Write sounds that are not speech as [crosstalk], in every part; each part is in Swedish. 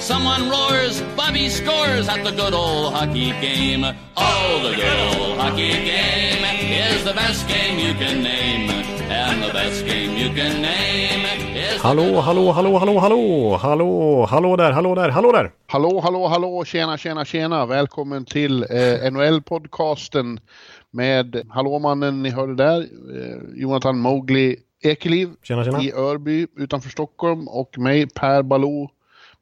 Someone roars, Bobby scores at the good old hockey game. Oh, the good old hockey game is the best game you can name. And the best game you can name is... Hallå, hallå, hallå, hallå, hallå, hallå, hallå där, hallå där, hallå där. Hallå, hallå, hallå, tjena, tjena, tjena. Välkommen till eh, NHL-podcasten med Hallåmannen ni hörde där, eh, Jonathan Mowgli Ekeliv Tjena, tjena. i Örby utanför Stockholm och mig Per Baloo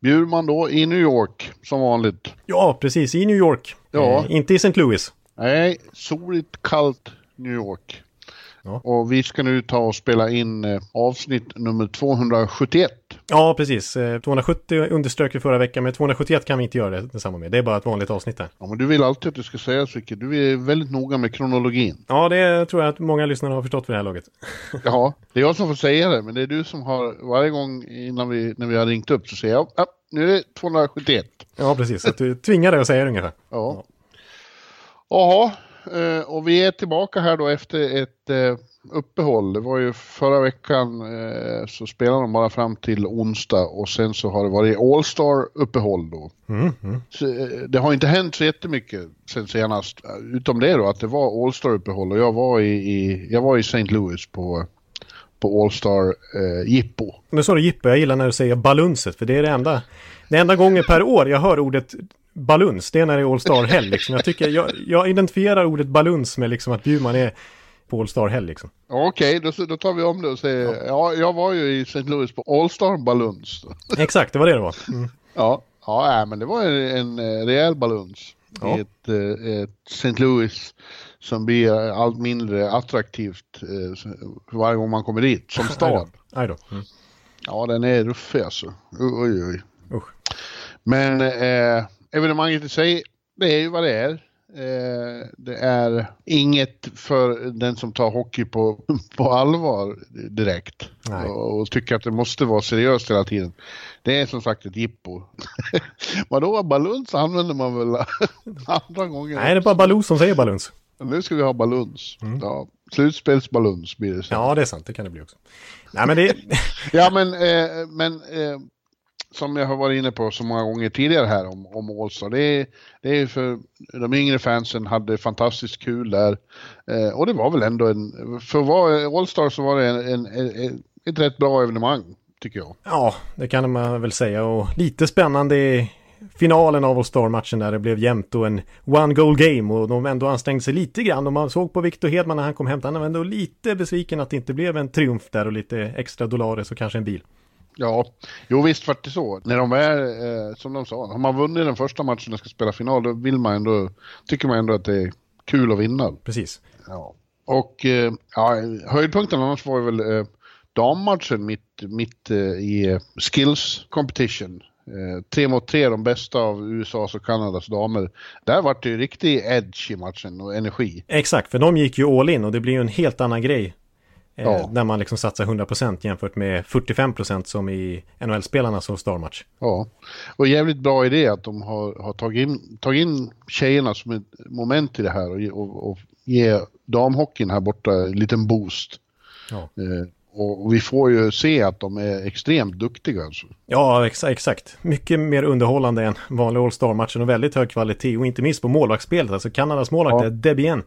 Bjurman då i New York som vanligt. Ja, precis, i New York. Ja. Eh, inte i St. Louis. Nej, soligt kallt New York. Ja. Och vi ska nu ta och spela in eh, avsnitt nummer 271. Ja, precis. Eh, 270 underströk vi förra veckan, men 271 kan vi inte göra det detsamma med. Det är bara ett vanligt avsnitt där. Ja, men du vill alltid att du ska säga så mycket. Du är väldigt noga med kronologin. Ja, det tror jag att många lyssnare har förstått för det här laget. [laughs] Ja, det är jag som får säga det, men det är du som har varje gång innan vi, när vi har ringt upp så säger jag ja, nu är det 271. Ja, precis. Så att du tvingar dig att säga det ungefär. Ja. Jaha, eh, och vi är tillbaka här då efter ett eh, uppehåll. Det var ju förra veckan eh, så spelade de bara fram till onsdag och sen så har det varit All-Star uppehåll då. Mm, mm. Eh, det har inte hänt så jättemycket sen senast, eh, utom det då att det var All-Star uppehåll och jag var i, i, jag var i St. Louis på, på All-Star eh, jippo. Så är det Jippe, jag gillar när du säger balunset, för det är det enda, det enda gången per år jag hör ordet baluns, det är när det är All Star Hell [laughs] liksom. Jag tycker, jag, jag identifierar ordet baluns med liksom att Bjurman är på All Star Hell liksom. Ja, Okej, då, då tar vi om det och säger, ja. jag var ju i St. Louis på All-Star Baluns. [laughs] Exakt, det var det det var. Mm. Ja, ja men det var en, en eh, rejäl baluns Ja. ett, eh, ett St. Louis som blir allt mindre attraktivt eh, varje gång man kommer dit som [laughs] stad. Aj då. Mm. Ja, den är ruffig alltså. Oj, oj, oj. Usch. Men eh, evenemanget i sig, det är ju vad det är. Eh, det är inget för den som tar hockey på, [laughs] på allvar direkt. Och, och tycker att det måste vara seriöst hela tiden. Det är som sagt ett jippo. [laughs] Vadå, baluns använder man väl [laughs] andra gånger? Nej, det är bara Baloo som säger baluns. Nu ska vi ha baluns. Ja, slutspelsbaluns blir det sen. Ja, det är sant. Det kan det bli också. Nej, men det... Ja, men, eh, men eh, som jag har varit inne på så många gånger tidigare här om, om Allstar, det är, det är för de yngre fansen hade fantastiskt kul där. Eh, och det var väl ändå en, för att vara Allstar så var det en, en, en, ett rätt bra evenemang, tycker jag. Ja, det kan man väl säga. Och lite spännande i finalen av All Star-matchen där det blev jämnt och en one goal game och de ändå ansträngde sig lite grann. Och man såg på Victor Hedman när han kom hem, han var ändå lite besviken att det inte blev en triumf där och lite extra dollarer och kanske en bil. Ja, jo visst vart det så. När de är, eh, som de sa, har man vunnit den första matchen och ska spela final, då vill man ändå, tycker man ändå att det är kul att vinna. Precis. Ja. Och eh, ja, höjdpunkten annars var väl eh, dammatchen mitt, mitt eh, i eh, skills competition. Eh, tre mot tre, de bästa av USAs och Kanadas damer. Där var det ju riktig edge i matchen och energi. Exakt, för de gick ju all in och det blir ju en helt annan grej. Eh, Ja. När man liksom satsar 100% jämfört med 45% som i NHL-spelarnas All Star-match. Ja, och jävligt bra idé att de har, har tagit, in, tagit in tjejerna som ett moment i det här och, och, och ge damhockeyn här borta en liten boost. Ja. Eh, och, vi får ju se att de är extremt duktiga alltså. Ja, ex exakt. Mycket mer underhållande än vanliga All Star-matchen och väldigt hög kvalitet och inte minst på målvaktsspelet. Alltså Kanadas målvakt Ja. är Debian.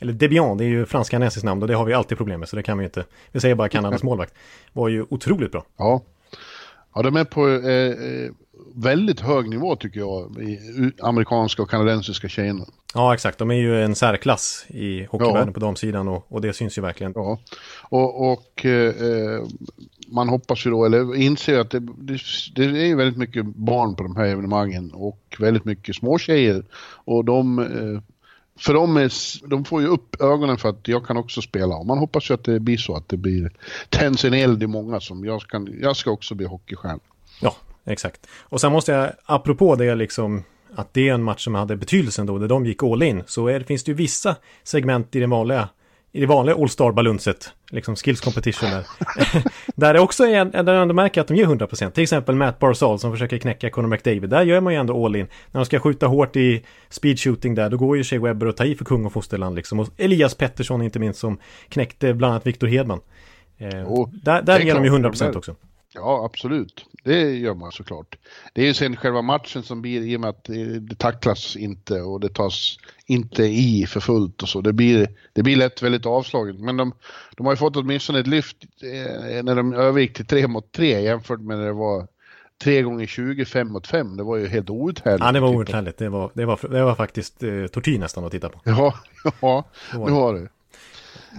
Eller Debian, det är ju franska namn och det har vi alltid problem med så det kan vi inte. Vi säger bara Kanadas [laughs] målvakt. Var ju otroligt bra. Ja, ja de är på eh, eh, väldigt hög nivå tycker jag, i amerikanska och kanadensiska tjejerna. Ja, exakt. De är ju en särklass i hockeyvärlden Ja. på damsidan och, och det syns ju verkligen. Ja, och, och eh, eh, man hoppas ju då, eller inser att det, det, det är ju väldigt mycket barn på de här evenemangen och väldigt mycket små tjejer. Och de, eh, för de, är, de får ju upp ögonen för att jag kan också spela. Och man hoppas ju att det blir så, att det blir tänds en eld i många som jag, kan, jag ska också bli hockeystjärna. Ja, exakt. Och sen måste jag, apropå det liksom, att det är en match som hade betydelse då, där de gick all in, så är, finns det ju vissa segment i den vanliga i det vanliga All-Star balunset, liksom skills competition där. [laughs] där det också är, där man märker att de ger 100%. Till exempel Matt Barzal som försöker knäcka Conor McDavid. Där gör man ju ändå all in. När de ska skjuta hårt i speed shooting där, då går ju Shea Webber och tar i för kung och fosterland liksom. Och Elias Pettersson inte minst som knäckte bland annat Victor Hedman. Eh, Jo, där där ger de ju klart, 100% de är- också. Ja, absolut. Det gör man såklart. Det är ju sen själva matchen som blir i och med att det tacklas inte och det tas inte i för fullt och så. Det blir, det blir lätt väldigt avslaget. Men de, de har ju fått åtminstone ett lyft eh, när de övergick till 3 mot 3 jämfört med när det var 3 gånger 20, 5 mot 5. Det var ju helt outhärdligt. Ja, det var outhärdligt. Det var, det var, det var faktiskt eh, tortyr nästan att titta på. Ja, [laughs] ja, det var det.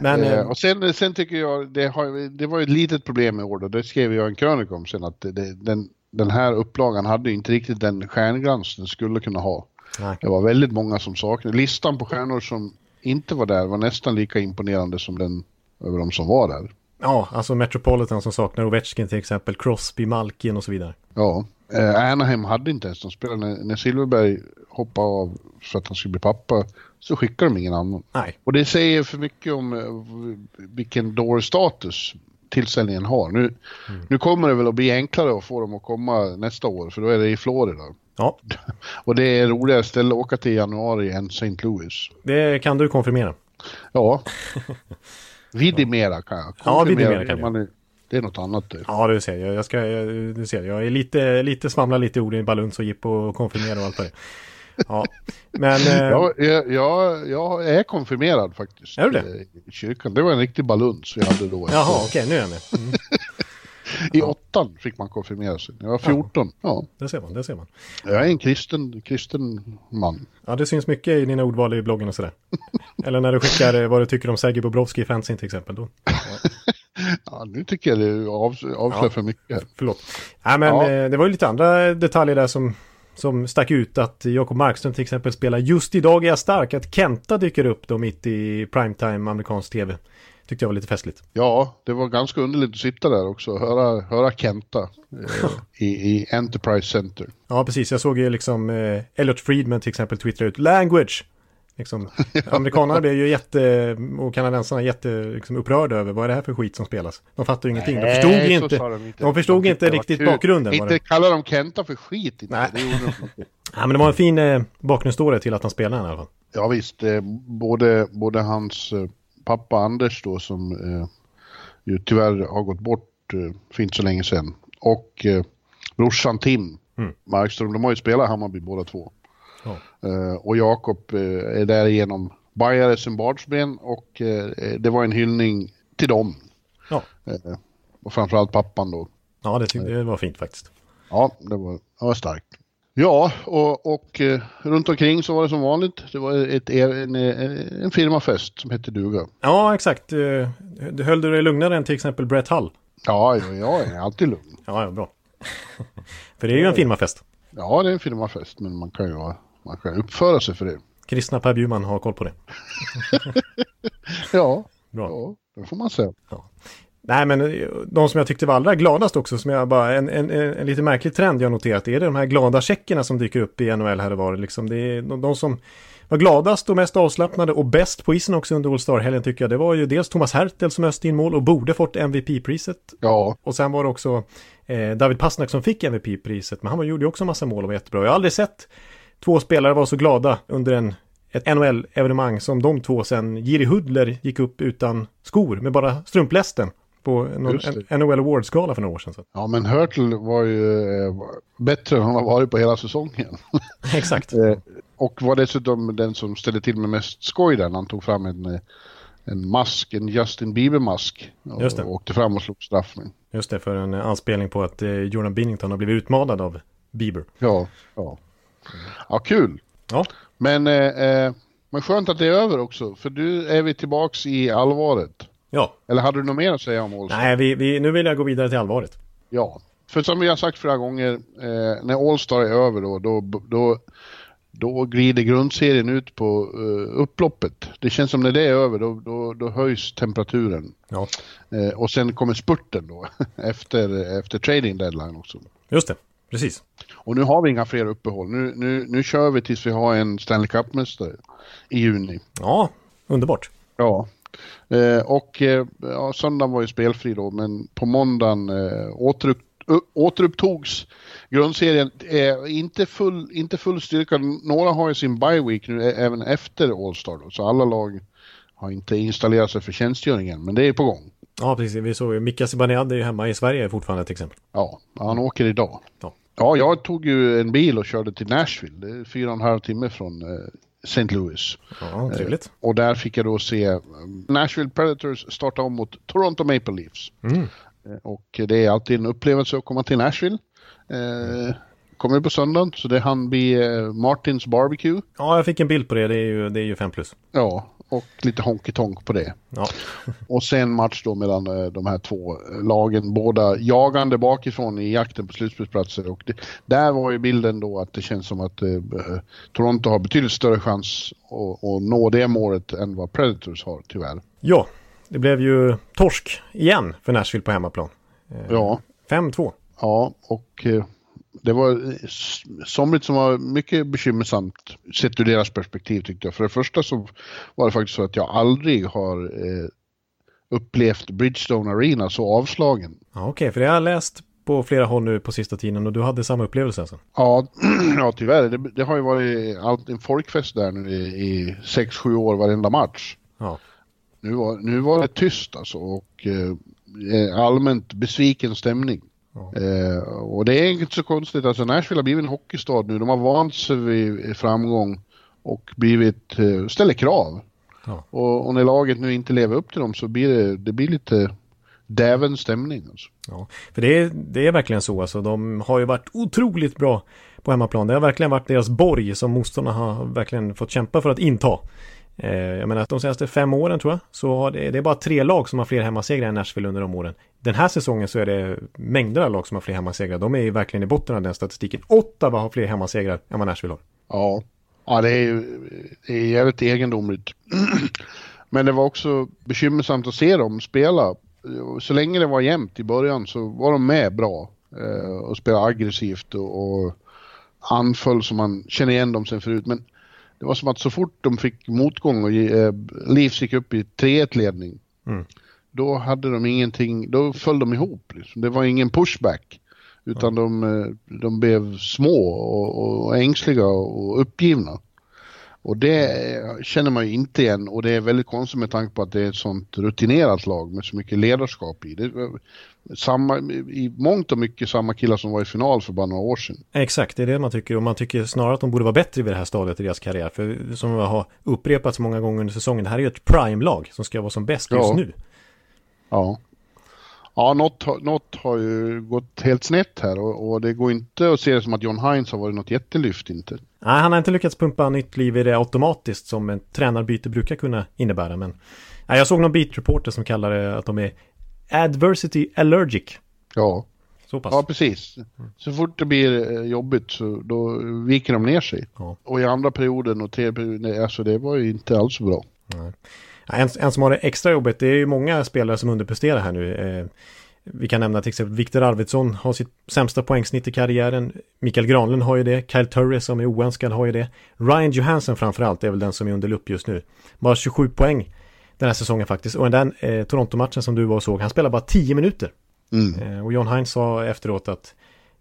Men eh, eh, och sen, sen tycker jag, det, har, det var ju ett litet problem i år då, det skrev jag en krönika om sen, att det, den, den här upplagan hade ju inte riktigt den stjärnglans den skulle kunna ha. nej. Det var väldigt många som saknade. Listan på stjärnor som inte var där var nästan lika imponerande som den över de som var där. Ja, alltså Metropolitan som saknar Ovechkin till exempel, Crosby, Malkin och så vidare. Ja, eh, Anaheim hade inte ens de spelare. När, när Silverberg hoppade av för att han skulle bli pappa så skickade de ingen annan. Nej, Och det säger för mycket om eh, vilken dålig status tillställningen har. Nu, nu kommer det väl att bli enklare att få dem att komma nästa år för då är det i Florida. ja, [laughs] Och det är roligare ställe att åka till i januari än St. Louis. det kan du konfirmera. Ja. [laughs] Vidimera kan jag. Ja, vidimera kan man Det är något annat det. Ja, du ser. Jag, jag ska, jag, du ser. Jag är lite, lite svamlar lite i orden i baluns och jippo och konfirmera och allt vad det. [laughs] Ja, men... Eh, Ja, jag, jag, jag är konfirmerad faktiskt. Är du det? eh, I kyrkan. Det var en riktig baluns vi hade då. Jaha, okej, nu är jag med. Mm, [laughs] I åttan fick man konfirmera sig. Jag var 14. Ja. det ser man, det ser man. Jag är en kristen, kristen man. Ja, det syns mycket i dina ordval i bloggen och sådär. [laughs] Eller när du skickar eh, vad du tycker om Sergej Bobrovski i fanzine till exempel. Då. Ja, nu tycker jag det avs- avslöjar Ja. för mycket. Förlåt. Nej, men Ja. det var ju lite andra detaljer där som, som stack ut. Att Jakob Markström till exempel spelar Just idag är jag stark. Att Kenta dyker upp då mitt i primetime amerikansk tv. Tyckte jag var lite festligt. Ja, det var ganska underligt att sitta där också och höra, höra Kenta eh, i, i Enterprise Center. Ja, precis. Jag såg ju liksom eh, Elliot Friedman till exempel twittra ut language. Liksom, [laughs] amerikanerna blev ju jätte, och kanadensarna jätte liksom, upprörda över vad är det här för skit som spelas. De fattar ju ingenting. De förstod Nej, inte. de inte. de förstod De inte riktigt bakgrunden. Inte det. kalla dem Kenta för skit. Inte. Nej. Det gjorde de. [laughs] Ja, men det var en fin eh, bakgrundsstory till att han spelade den i alla fall. Ja visst, eh, både, både hans eh, pappa Anders då som eh, ju tyvärr har gått bort eh, för inte så länge sedan och eh, brorsan Tim Mm. Markström, de har ju spelat Hammarby båda två. Ja. Eh, och Jakob eh, är därigenom bajare sen barnsben och eh, det var en hyllning till dem. Ja. Och framförallt pappan då. Ja, det, tyckte, det var fint faktiskt. Ja, det var, det var starkt. Ja, och, och runt omkring så var det som vanligt. Det var ett, en, en, firmafest som hette Duga. Ja, exakt. Eh, Höll du dig lugnare än till exempel Brett Hull? Ja, ja, jag är alltid lugn. Ja, ja, bra. [laughs] För det är ju en firmafest. Ja, det är en firmafest, men man kan ju vara- man kan uppföra sig för det. Kristna Per Bjurman har koll på det. [laughs] Ja, Bra. ja det får man säga. Nej, men eh, de som jag tyckte var allra gladast också, som jag bara, en, en, en, lite märklig trend jag noterat, är det de här glada tjeckerna som dyker upp i NHL här och var. Liksom, det är de, de som var gladast och mest avslappnade och bäst på isen också under All Star-helgen tycker jag. Det var ju dels Thomas Hertel som öste in mål och borde fått MVP-priset. Ja, Och sen var det också eh, David Pasnak som fick MVP-priset, men han var- gjorde ju också en massa mål och var jättebra. Jag har aldrig sett två spelare vara så glada under en, ett NHL-evenemang som de två sen. Jiri Hudler gick upp utan skor med bara strumplästen på en, NHL Awards-gala för några år sedan. Så. ja men Hurtle var ju eh, bättre än han har varit på hela säsongen. [laughs] Exakt. Eh, och var dessutom den som ställde till med mest skoj där när han tog fram en, eh, en mask, en Justin Bieber-mask. Och, Just det. och åkte fram och slog straff med. Just det, för en anspelning på att Jordan Binnington har blivit utmanad av Bieber. Ja, ja. Ja, kul. Ja, Men, eh, eh, men skönt att det är över också, för nu är vi tillbaks i allvaret. ja. Eller hade du något mer att säga om All Nej, vi, vi, nu vill jag gå vidare till allvaret. Ja. För som vi har sagt flera gånger, eh, när All-Star är över då, då, då, då glider grundserien ut på eh, upploppet. Det känns som när det är över, då, då, då höjs temperaturen. Ja, Eh, och sen kommer spurten då, [laughs] efter, efter trading deadline också. just det. Precis. Och nu har vi inga fler uppehåll. Nu, nu, nu kör vi tills vi har en Stanley Cup-mästare i juni. Ja, underbart. Ja, Eh, och eh, ja, söndagen var ju spelfri då, men på måndagen eh, återupp, återupptogs grundserien. Eh, inte, full, inte full styrka, några har ju sin bye week nu även efter All-Star då, så alla lag har inte installerat sig för tjänstgöringen, men det är på gång. Ja, precis. Vi såg ju Mika Zibanejad är ju hemma i Sverige fortfarande till exempel. Ja, han åker idag. Ja. Ja, jag tog ju en bil och körde till Nashville. Det är fyra och en halv timme från eh, St. Louis. Ja, trevligt. Eh, och där fick jag då se eh, Nashville Predators starta om mot Toronto Maple Leafs. Mm. Och det är alltid en upplevelse att komma till Nashville. Eh, kommer på söndagen, så det hann bli Martins Barbecue. Ja, jag fick en bild på det. Det är ju, det är ju 5 plus. Ja, och lite honky tonk på det. Ja. [laughs] Och sen match då mellan eh, de här två eh, lagen, båda jagande bakifrån i jakten på slutspelsplatser. Och det, där var ju bilden då att det känns som att eh, Toronto har betydligt större chans att, att nå det målet än vad Predators har tyvärr. Ja, det blev ju torsk igen för Nashville på hemmaplan. Eh, Ja, 5-2. ja och eh, det var s- somligt som var mycket bekymmersamt sett ur deras perspektiv tyckte jag. För det första så var det faktiskt så att jag aldrig har eh, upplevt Bridgestone Arena så avslagen. Ja, Okej, för det har jag läst på flera håll nu på sista tiden och du hade samma upplevelse alltså? Ja, [clears throat] ja tyvärr. Det, det har ju varit allt, en folkfest där nu i, i 6-7 år varenda match. Ja. Nu var, nu var det tyst alltså och eh, allmänt besviken stämning. Eh, och det är inte så konstigt, alltså Nashville har blivit en hockeystad nu. De har vant sig vid framgång och blivit, eh, ställer krav. Ja. Och, och när laget nu inte lever upp till dem så blir det, det blir lite däven stämning. Alltså. Ja, för det är, det är verkligen så alltså. De har ju varit otroligt bra på hemmaplan. Det har verkligen varit deras borg som motståndarna har verkligen fått kämpa för att inta. Eh, jag menar att de senaste fem åren tror jag, så har det, det är bara tre lag som har fler hemmasegrar än Nashville under de åren. Den här säsongen så är det mängder av lag som har fler hemmasegrar. De är ju verkligen i botten av den statistiken. Ottawa har fler hemmasegrar än vad Nashville har. Ja, ja det är ju det är jävligt egendomligt. [clears throat] Men det var också bekymmersamt att se dem spela. Så länge det var jämnt i början så var de med bra eh, och spelade aggressivt och, och anföll som man känner igen dem sen förut. Men det var som att så fort de fick motgång och eh, Leafs gick upp i 3-1 ledning Mm. då hade de ingenting, då föll de ihop. Liksom. Det var ingen pushback. Utan de, eh, de blev små och, och ängsliga och uppgivna. Och det känner man ju inte igen och det är väldigt konstigt med tanke på att det är ett sånt rutinerat lag med så mycket ledarskap i. Det samma, I mångt och mycket samma killar som var i final för bara några år sedan. Exakt, det är det man tycker och man tycker snarare att de borde vara bättre vid det här stadiet i deras karriär. För som har upprepats många gånger under säsongen, det här är ju ett prime-lag som ska vara som bäst just Ja. nu. Ja. Ja, något, något har ju gått helt snett här och, och det går inte att se det som att John Hines har varit något jättelyft inte. Nej, han har inte lyckats pumpa nytt liv i det automatiskt som en tränarbyte brukar kunna innebära. Men nej, jag såg någon beat reporter som kallar det att de är adversity allergic. Ja. Så pass. Ja, precis. Så fort det blir eh, jobbigt så då viker de ner sig. Ja. Och i andra perioden och tredje perioden, alltså det var ju inte alls så bra. Nej. En, en som har det extra jobbigt, det är ju många spelare som underpresterar här nu. Vi kan nämna till exempel Viktor Arvidsson har sitt sämsta poängsnitt i karriären. Mikael Granlund har ju det. Kyle Turris som är oönskad har ju det. Ryan Johansson framförallt är väl den som är under lupp just nu. Bara 27 poäng den här säsongen faktiskt. Och den eh, Toronto-matchen som du var och såg, han spelar bara 10 minuter. Mm. Eh, och John Hines sa efteråt att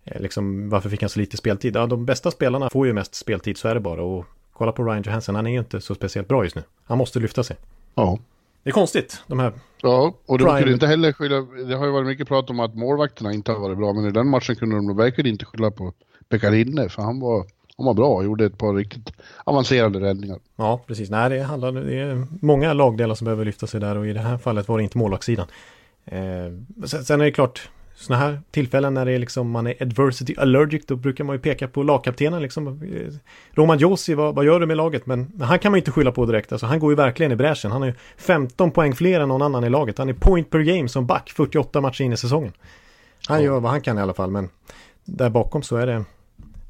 eh, liksom, varför fick han så lite speltid? Ja, de bästa spelarna får ju mest speltid, så är det bara. Och kolla på Ryan Johansson, han är ju inte så speciellt bra just nu. Han måste lyfta sig. Ja. Det är konstigt, de här... Ja, och de Prime. kunde inte heller skylla, det har ju varit mycket prat om att målvakterna inte har varit bra, men i den matchen kunde de verkligen inte skylla på Pekarinne, för han var, han var bra och gjorde ett par riktigt avancerade räddningar. Ja, precis. Nej, det handlar... Det är många lagdelar som behöver lyfta sig där och i det här fallet var det inte målvaktssidan. Eh, sen är det klart, sådana här tillfällen när det är liksom man är adversity allergic, då brukar man ju peka på lagkaptenen liksom. Eh, Roman Josi, vad, vad gör du med laget? Men, han kan man ju inte skylla på direkt. Alltså, han går ju verkligen i bräschen. Han har ju 15 poäng fler än någon annan i laget. Han är point per game som back, 48 matcher in i säsongen. Han Ja. gör vad han kan i alla fall, men där bakom så är det,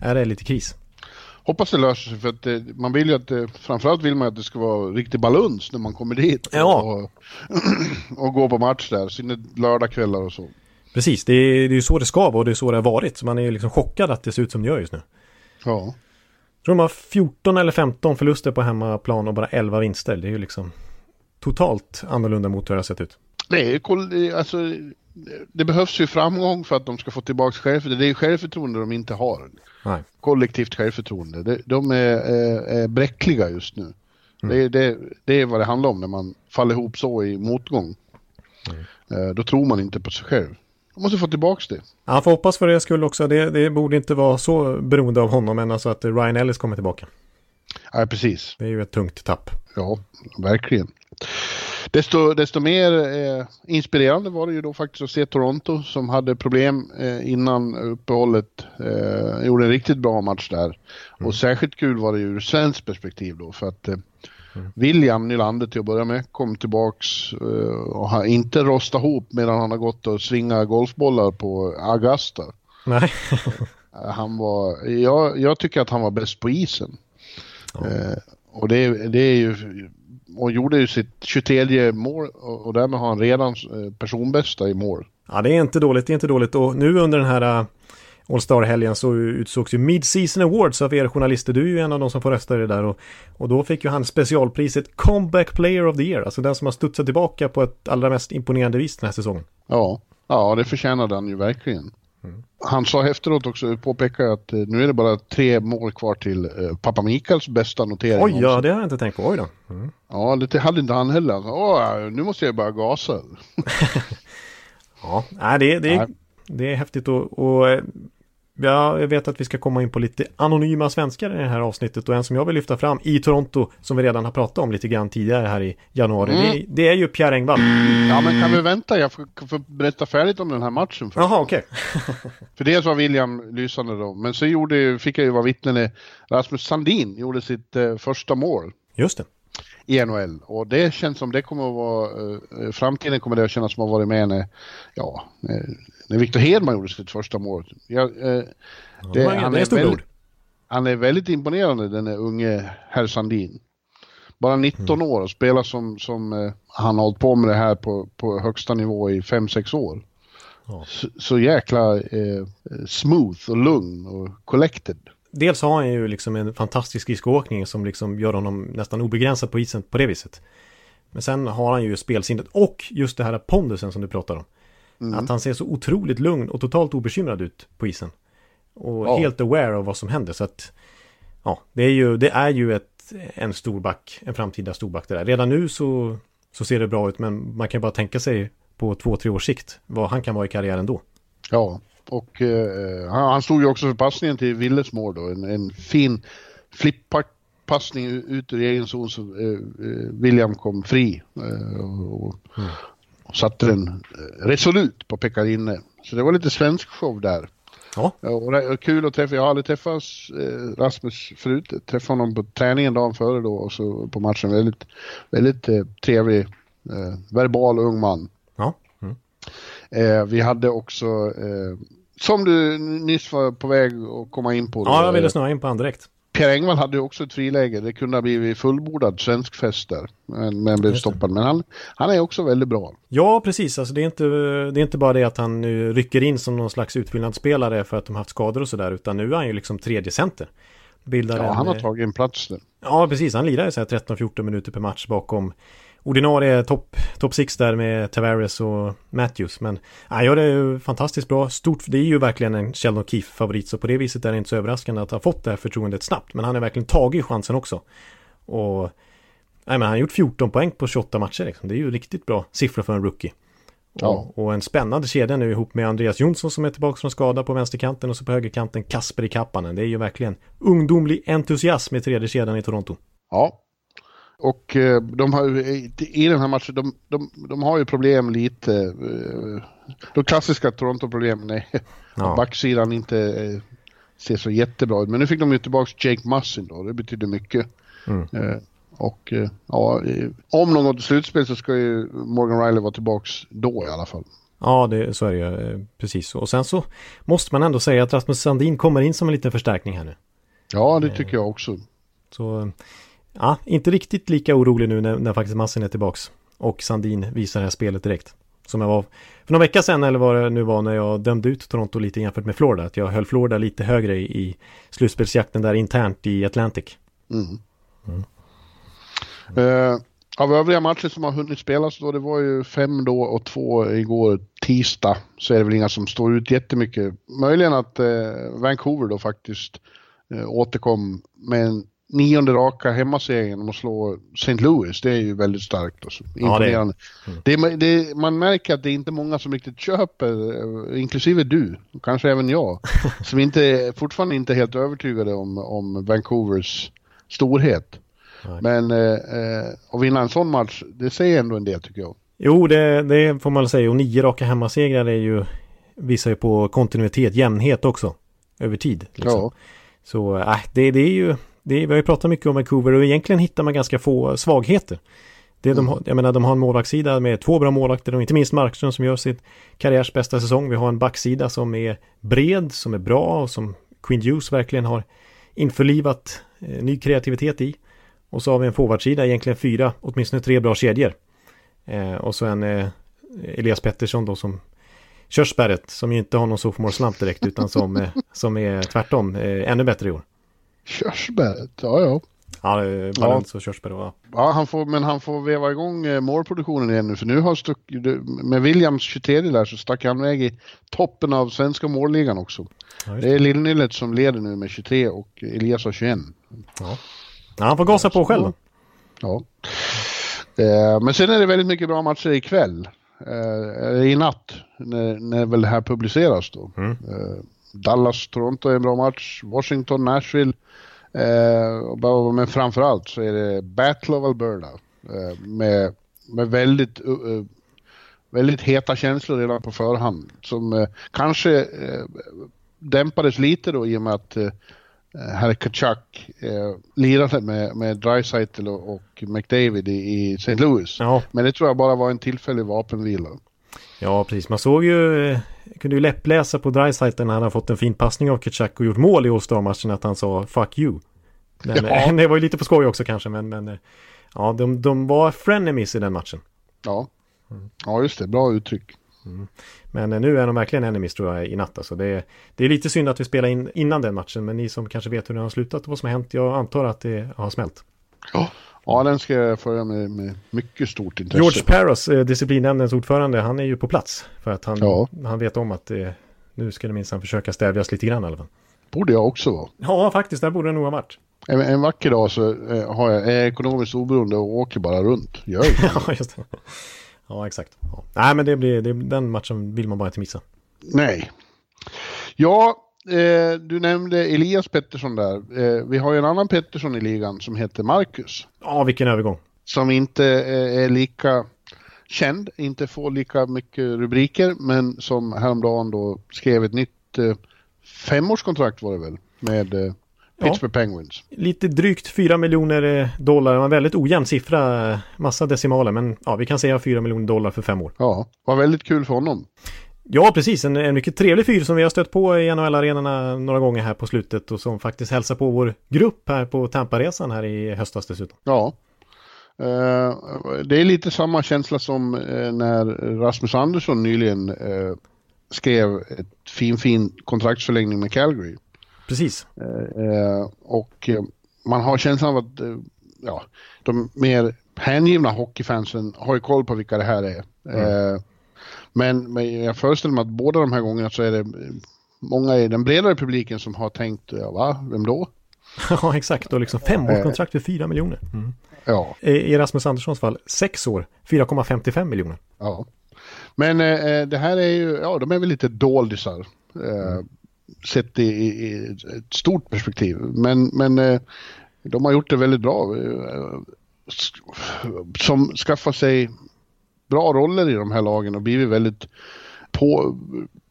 är det lite kris. Hoppas det löser sig för att det, man vill ju att det, framförallt vill man att det ska vara riktig baluns när man kommer dit. Ja. Och, [clears throat] och gå på match där, sina lördagskvällar och så. Precis, det är, ju så det ska vara och det är så det har varit. Så man är ju liksom chockad att det ser ut som det gör just nu. Ja. Jag tror de har 14 eller 15 förluster på hemmaplan och bara 11 vinster. Det är ju liksom... totalt annorlunda mot hur det har sett ut. Det är alltså, det behövs ju framgång för att de ska få tillbaka självförtroende. Det är självförtroende de inte har. Nej. Kollektivt självförtroende. De är, är, är bräckliga just nu. Mm. Det, det, det, är vad det handlar om när man faller ihop så i motgång. Mm. Då tror man inte på sig själv. De måste få tillbaka det. Han får hoppas för det skull också. Det, det borde inte vara så beroende av honom än alltså att Ryan Ellis kommer tillbaka. Ja, precis. Det är ju ett tungt tapp. Ja, verkligen. Desto, desto mer eh, inspirerande var det ju då faktiskt att se Toronto som hade problem eh, innan uppehållet. Eh, gjorde en riktigt bra match där. Mm. Och särskilt kul var det ju ur svenskt perspektiv då för att eh, mm. William Nylander till att börja med kom tillbaks eh, och har inte rostat ihop medan han har gått och svingat golfbollar på Augusta. Nej. [laughs] han var, jag, jag tycker att han var bäst på isen. Ja. Eh, och det, det är ju och gjorde ju sitt 23 mål och, och därmed har han redan eh, personbästa i mål. Ja, det är inte dåligt, det är inte dåligt. Och nu under den här All Star-helgen så utsågs ju Mid-Season Awards av er journalister. Du är ju en av de som får rösta i det där. Och, och då fick ju han specialpriset Comeback Player of the Year. Alltså den som har studsat tillbaka på ett allra mest imponerande vis den här säsongen. Ja, ja det förtjänade han ju verkligen. Mm. Han sa efteråt också, påpekade att eh, nu är det bara tre mål kvar till eh, pappa Mikaels bästa notering. Oj, ja det har jag inte tänkt på. Oj då. Mm. Ja, det hade inte han heller. Åh, nu måste jag bara gasa. [laughs] ja, nej, det, det, det är häftigt och, och eh, Ja, jag vet att vi ska komma in på lite anonyma svenskar i det här avsnittet och en som jag vill lyfta fram i Toronto som vi redan har pratat om lite grann tidigare här i januari. Mm. Det, det, är ju Pierre Engvall. Ja, men kan vi vänta? Jag får, får berätta färdigt om den här matchen först. Jaha, okej. Okay. [laughs] För dels var William lysande då, men så gjorde, fick jag ju vara vittne när Rasmus Sandin gjorde sitt eh, första mål. Just det i NHL. Och det känns som det kommer att vara, eh, framtiden kommer det att kännas som att ha varit med när, ja, när Victor Hedman gjorde sitt första mål. Jag, eh, det, ja, han, är väldigt, han är väldigt imponerande den unge herr Sandin. Bara 19 mm. år och spelar som, som eh, han har hållit på med det här på, på högsta nivå i 5-6 år. Ja. Så, så, jäkla eh, smooth och lugn och collected dels har han ju liksom en fantastisk skridskoåkning som liksom gör honom nästan obegränsad på isen på det viset. Men sen har han ju spelsinnet och just det här pondusen som du pratar om. Mm. Att han ser så otroligt lugn och totalt obekymrad ut på isen. Och ja. helt aware av vad som händer. Så att, ja, det är ju, det är ju ett, en storback, en framtida storback det där. Redan nu så, så ser det bra ut, men man kan bara tänka sig på två, tre års sikt vad han kan vara i karriären då. Ja, och eh, han, han stod ju också för passningen till Willes mål då. En, en fin flipppassning ut ur egen zon så eh, eh, William kom fri. Eh, och, mm. Och, satte den eh, resolut på Pekarinne. Så det var lite svensk show där. Ja. Och kul att träffa, jag har aldrig träffat eh, Rasmus förut. Jag träffade honom på träningen dagen före då och så på matchen. Väldigt, väldigt eh, trevlig, verbal ung man. Ja. Eh, vi hade också, som du nyss var på väg att komma in på. Då, ja, jag ville snöa in på han direkt. Pierre Engvall hade också ett friläge. Det kunde ha blivit fullbordad svensk fest där. Men, men blev stoppad. Men han, han är också väldigt bra. Ja, precis. Alltså, det, är inte, det är inte bara det att han nu rycker in som någon slags utfyllnadsspelare för att de haft skador och sådär. Utan nu är han ju liksom tredje center. Bildar ja, en, han har tagit en plats där. Ja, precis. Han lirar ju 13-14 minuter per match bakom ordinarie topp top six där med Tavares och Matthews. Men han gör det ju fantastiskt bra. Stort, det är ju verkligen en Sheldon Keefe-favorit. Så på det viset är det inte så överraskande att ha fått det här förtroendet snabbt. Men han har verkligen tagit chansen också. Och nej, men han har gjort 14 poäng på 28 matcher. Liksom. Det är ju riktigt bra siffror för en rookie. Ja. Och, och, en spännande kedja nu ihop med Andreas Jonsson som är tillbaka från skada på vänsterkanten och så på högerkanten Kasper i Kappanen. Det är ju verkligen ungdomlig entusiasm i tredje kedjan i Toronto. Ja, och eh, de har i den här matchen, de, de, de har ju problem lite. Eh, de klassiska Toronto-problemen är ja. att [laughs] backsidan inte eh, ser så jättebra ut. Men nu fick de ju tillbaka Jake Mussin då, det betyder mycket. Mm. Och ja, om de går till slutspel så ska ju Morgan Riley vara tillbaka då i alla fall. Ja, det, så är det ju. Precis så. Och sen så måste man ändå säga att Rasmus Sandin kommer in som en liten förstärkning här nu. Ja, det tycker jag också. Så ja, inte riktigt lika orolig nu när, när faktiskt Massin är tillbaks. Och Sandin visar det här spelet direkt. Som jag var för några veckor sedan eller vad det nu var när jag dömde ut Toronto lite jämfört med Florida. Att jag höll Florida lite högre i, slutspelsjakten där internt i Atlantic. Mm. Mm. Uh, Av övriga matcher som har hunnit spelas då, det var ju fem då och två igår tisdag, så är det väl inga som står ut jättemycket. Möjligen att eh, Vancouver då faktiskt eh, återkom med en nionde raka hemmaseger genom att slå St. Louis. Det är ju väldigt starkt. Alltså. Imponerande. Ja, det är. Mm. Det, det, man märker att det är inte många som riktigt köper, eh, inklusive du, kanske även jag, [laughs] som inte, fortfarande inte är helt övertygade om, om Vancouvers storhet. Nej. Men eh, eh, att vinna en sån match, det säger ändå en del tycker jag. Jo, det, det får man säga. Och nio raka hemmasegrar är ju, visar ju på kontinuitet, jämnhet också. Över tid. Liksom. Ja. Så äh, det, det är ju, det, vi har ju pratat mycket om Vancouver och egentligen hittar man ganska få svagheter. Det de, mm. jag menar, de har en målvaktssida med två bra målvakter och inte minst Markström som gör sitt karriärs bästa säsong. Vi har en backsida som är bred, som är bra och som Queen Hughes verkligen har införlivat eh, ny kreativitet i. Och så har vi en forwardsida, egentligen fyra, åtminstone tre bra kedjor. Eh, och så en eh, Elias Pettersson då som körsbäret, som ju inte har någon sophomore slump direkt, utan som, eh, som är tvärtom, eh, ännu bättre i år. Körsbäret, ja ja. Ja, balans och körsbär ja. ja han får, men han får veva igång eh, målproduktionen igen nu för nu har stuck, med Williams 23 där så stack han väg i toppen av svenska målligan också. Ja, det. det är Lillnyllet som leder nu med 23 och Elias har 21. Ja. ja han får gasa på själv. Ja. Eh, men sen är det väldigt mycket bra matcher ikväll. Eh, I natt, när, när väl det här publiceras då. Mm. Eh, Dallas-Toronto är en bra match. Washington-Nashville. Eh, men framförallt så är det Battle of Alberta. Eh, med, med väldigt, uh, väldigt heta känslor redan på förhand. Som uh, kanske uh, dämpades lite då i och med att uh, herr Kachuk uh, lirade med, med Dreisaitl och, och McDavid i, i St. Louis. Ja. Men det tror jag bara var en tillfällig vapenvila. Ja, precis. Man såg ju, kunde ju läppläsa på Dreisaitl när han har fått en fin passning av Kitchak och gjort mål i All-Star-matchen att han sa 'fuck you'. Men, ja. [laughs] det var ju lite på skoj också kanske, men, men ja, de, de var frenemies i den matchen. Ja, ja just det. Bra uttryck. Mm. Men nu är de verkligen enemies tror jag i natt. Alltså det, det är lite synd att vi spelar in innan den matchen, men ni som kanske vet hur den har slutat och vad som har hänt, jag antar att det har smält. Ja, Ja, den ska jag följa med, med mycket stort intresse. George Paros, eh, disciplinnämndens ordförande, han är ju på plats. För att han, ja. han vet om att eh, nu ska det minsann försöka stävjas lite grann i alla fall. Borde jag också vara. Ja, faktiskt, där borde det nog ha varit. En, en vacker dag så eh, har jag, är jag ekonomiskt oberoende och åker bara runt. Gör det. [laughs] ja, just det. Ja, exakt. Ja. Nej, men det blir, det, den matchen vill man bara inte missa. Nej. Ja, eh, du nämnde Elias Pettersson där. Eh, vi har ju en annan Pettersson i ligan som heter Marcus. Ja, vilken övergång. Som inte eh, är lika känd, inte får lika mycket rubriker, men som häromdagen då skrev ett nytt eh, femårskontrakt var det väl med eh, Pittsburgh ja. Penguins. Lite drygt 4 miljoner eh, dollar, en väldigt ojämn siffra, massa decimaler, men ja, vi kan säga 4 miljoner dollar för fem år. Ja, var väldigt kul för honom. Ja, precis. En, en mycket trevlig fyr som vi har stött på i NHL-arenorna några gånger här på slutet och som faktiskt hälsar på vår grupp här på Tamparesan här i höstas dessutom. Ja. Uh, det är lite samma känsla som uh, när Rasmus Andersson nyligen uh, skrev ett fin, fin kontraktsförlängning med Calgary. Precis. och man har känslan av att ja, de mer hängivna hockeyfansen har ju koll på vilka det här är. Mm. Men, men jag föreställer mig att båda de här gångerna så är det många i den bredare publiken som har tänkt, ja, va, vem då? [laughs] ja, exakt. Och liksom femårskontrakt för 4 miljoner. Mm. Ja. I Rasmus Anderssons fall, sex år, 4,55 miljoner. Ja. Men eh, det här är ju, ja, de är väl lite doldisar. Eh, mm. Sett i, i, ett stort perspektiv. Men, men eh, de har gjort det väldigt bra. Eh, som skaffar sig bra roller i de här lagen och blivit väldigt på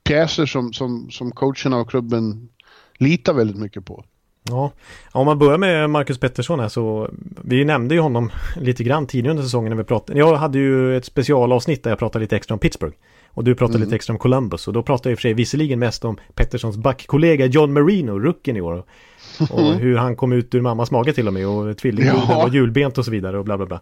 pjäser som, som, som coacherna och klubben litar väldigt mycket på. Ja, om man börjar med Marcus Pettersson här så vi nämnde ju honom lite grann tidigare under säsongen när vi pratade. Jag hade ju ett specialavsnitt där jag pratade lite extra om Pittsburgh. Och du pratade mm. lite extra om Columbus och då pratade jag i och för sig visserligen mest om Petterssons backkollega John Marino, rucken i år. Och [laughs] hur han kom ut ur mammas mage till och med och tvillingbrodern ja. var julbent och så vidare och bla bla bla.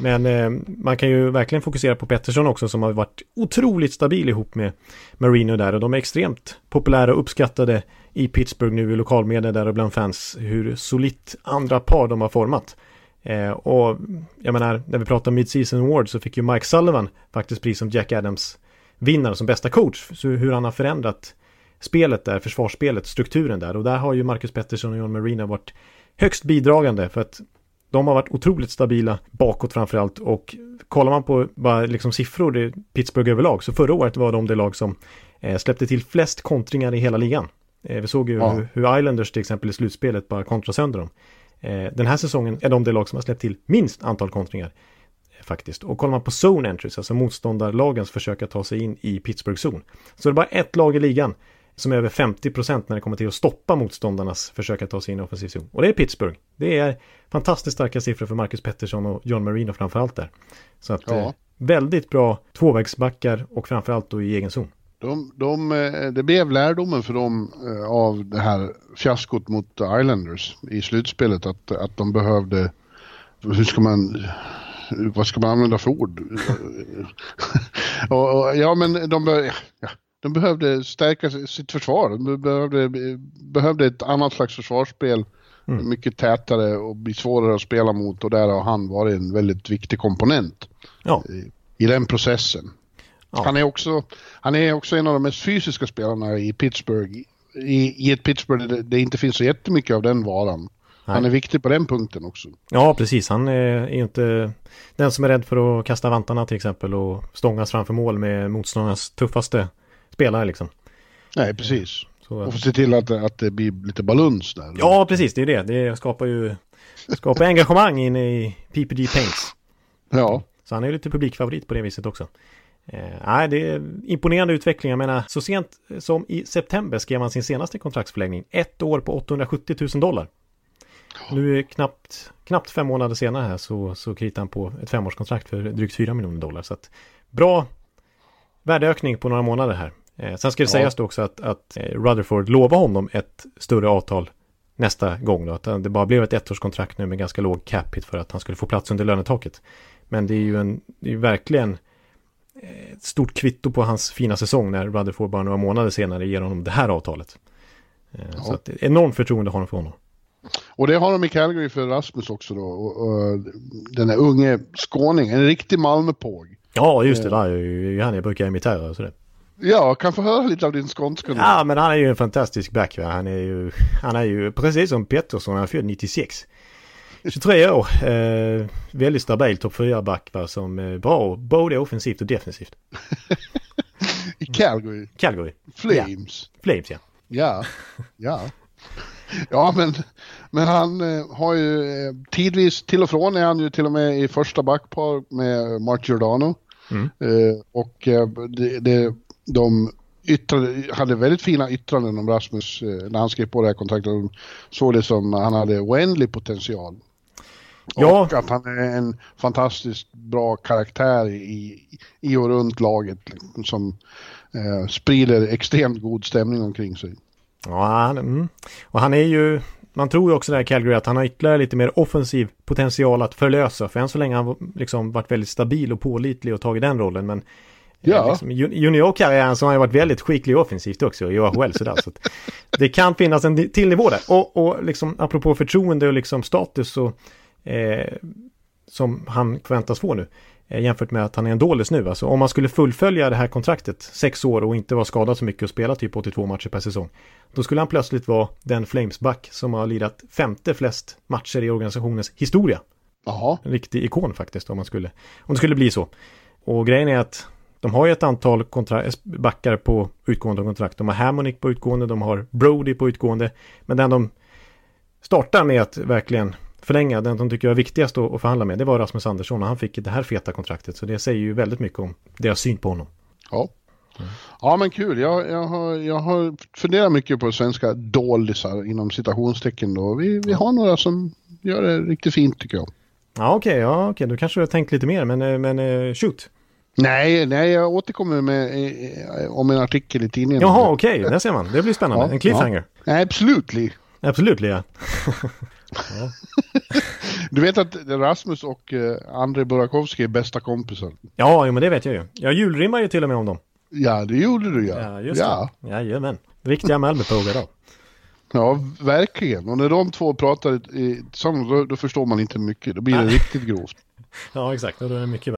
Men eh, man kan ju verkligen fokusera på Pettersson också som har varit otroligt stabil ihop med Marino där och de är extremt populära och uppskattade i Pittsburgh nu i lokalmedia där och bland fans hur solitt andra par de har format. Eh, och jag menar, när vi pratar om Mid-Season Award så fick ju Mike Sullivan faktiskt pris som Jack Adams vinnare som bästa coach. Så hur han har förändrat spelet där, försvarsspelet, strukturen där. Och där har ju Marcus Pettersson och John Marina varit högst bidragande för att de har varit otroligt stabila bakåt framförallt och kollar man på bara liksom siffror i Pittsburgh överlag så förra året var de det lag som eh, släppte till flest kontringar i hela ligan. Eh, vi såg ju ja. hur, Islanders till exempel i slutspelet bara kontrade sönder dem. Eh, den här säsongen är de det lag som har släppt till minst antal kontringar faktiskt. Och kollar man på zone entries, alltså motståndarlagens försök att ta sig in i Pittsburgh zon, så är det bara ett lag i ligan som är över 50% när det kommer till att stoppa motståndarnas försök att ta sig in i offensiv zon. Och det är Pittsburgh. Det är fantastiskt starka siffror för Marcus Pettersson och John Marino framförallt där. Så att ja. eh, väldigt bra tvåvägsbackar och framförallt då i egen zon. De, de, eh, det blev lärdomen för dem eh, av det här fiaskot mot Islanders i slutspelet att, att de behövde, hur ska man, vad ska man använda för ord? [laughs] [laughs] och, och, ja men de, ja, de behövde stärka sitt försvar. De behövde, behövde ett annat slags försvarsspel. Mm. Mycket tätare och bli svårare att spela mot och där har han varit en väldigt viktig komponent ja. i, i den processen. Ja. Han, är också, han är också en av de mest fysiska spelarna i Pittsburgh. I, i ett Pittsburgh där det inte finns så jättemycket av den varan. Nej. Han är viktig på den punkten också. Ja, precis. Han är inte den som är rädd för att kasta vantarna till exempel och stångas framför mål med motståndarnas tuffaste spelare liksom. Nej, precis. Så, och få se till att, att det blir lite baluns där. Ja, precis. Det är det. Det skapar ju skapar engagemang inne i PPG Paints. Ja. Så han är lite publikfavorit på det viset också. Eh, nej, det är imponerande utveckling. Jag menar, så sent som i september skrev han sin senaste kontraktsförlängning. Ett år på 870 000 dollar. Nu är knappt, knappt fem månader senare här så, så kritar han på ett femårskontrakt för drygt 4 miljoner dollar. Så att bra värdeökning på några månader här. Eh, sen ska det ja. sägas då också att, att eh, Rutherford lovade honom ett större avtal nästa gång då. Att det bara blev ett ettårskontrakt nu med ganska låg cap hit för att han skulle få plats under lönetaket. Men det är ju en, det är verkligen eh, ett stort kvitto på hans fina säsong när Rutherford bara några månader senare ger honom det här avtalet. Ja. Så att enormt förtroende har de för honom. Och det har de i Calgary för Rasmus också då. Och, och den här unge skåning, en riktig Malmöpåg. Ja, just det. Där är han jag brukar imitera och sådär. Ja, kan få höra lite av din skånska nu. Ja, men han är ju en fantastisk back. Va? Han är ju, han är ju precis som Pettersson, han är född 96. 23 år, eh, väldigt stabil topp 4-back som är bra både offensivt och defensivt. [laughs] I Calgary? Calgary. Flames? Ja. Flames, ja. Ja, ja. Ja, men, men han eh, har ju eh, tidvis, till och från är han ju till och med i första backpar med Mark Giordano. Mm. Eh, och eh, det, det, de yttrade, hade väldigt fina yttranden om Rasmus eh, när han skrev på det här kontraktet. De såg det som att han hade oändlig potential. Ja. Och att han är en fantastiskt bra karaktär i, i och runt laget liksom, som eh, sprider extremt god stämning omkring sig. Ja, han, mm. och han är ju, man tror ju också där Calgary att han har ytterligare lite mer offensiv potential att förlösa. För än så länge har han liksom varit väldigt stabil och pålitlig och tagit den rollen. Men ja. liksom, juniorkarriären så har han varit väldigt skicklig offensivt också i AHL sådär. så det kan finnas en till nivå där. Och, och liksom apropå förtroende och liksom status så eh, som han förväntas få nu. Eh, jämfört med att han är en dålig nu. Alltså om man skulle fullfölja det här kontraktet sex år och inte vara skadad så mycket och spela typ 82 matcher per säsong. Då skulle han plötsligt vara den Flamesback som har lirat femte flest matcher i organisationens historia. Jaha. En riktig ikon faktiskt om man skulle, om det skulle bli så. Och grejen är att de har ju ett antal backar på utgående kontrakt. De har Hammonick på utgående, de har Brody på utgående. Men den de startar med att verkligen förlänga, den de tycker jag är viktigast att förhandla med, det var Rasmus Andersson och han fick det här feta kontraktet. Så det säger ju väldigt mycket om deras syn på honom. Ja. Mm. Ja men kul, jag, jag, har, jag har funderat mycket på svenska doldisar inom citationstecken då. Vi, vi har några som gör det riktigt fint tycker jag. Ja okej, okay, ja, okay. du kanske har tänkt lite mer men, eh, men uh, shoot. Nej, nej, jag återkommer med, eh, om en artikel i tidningen. Jaha, okej, okay. där ser man. Det blir spännande. Ja, en cliffhanger. Ja. Absolut. Absolut, ja. Ja. [laughs] du vet att Rasmus och uh, Andrei Burakovsky är bästa kompisar? Ja, jo, men det vet jag ju. Jag julrimmar ju till och med om dem. Ja, det gjorde du ja. Ja, just ja. det. Jajamän. Riktiga Malmöpågar då. Ja, verkligen. Och när de två pratar tillsammans då, då förstår man inte mycket. Då blir det riktigt grovt. [laughs] Ja, exakt. Då är det mycket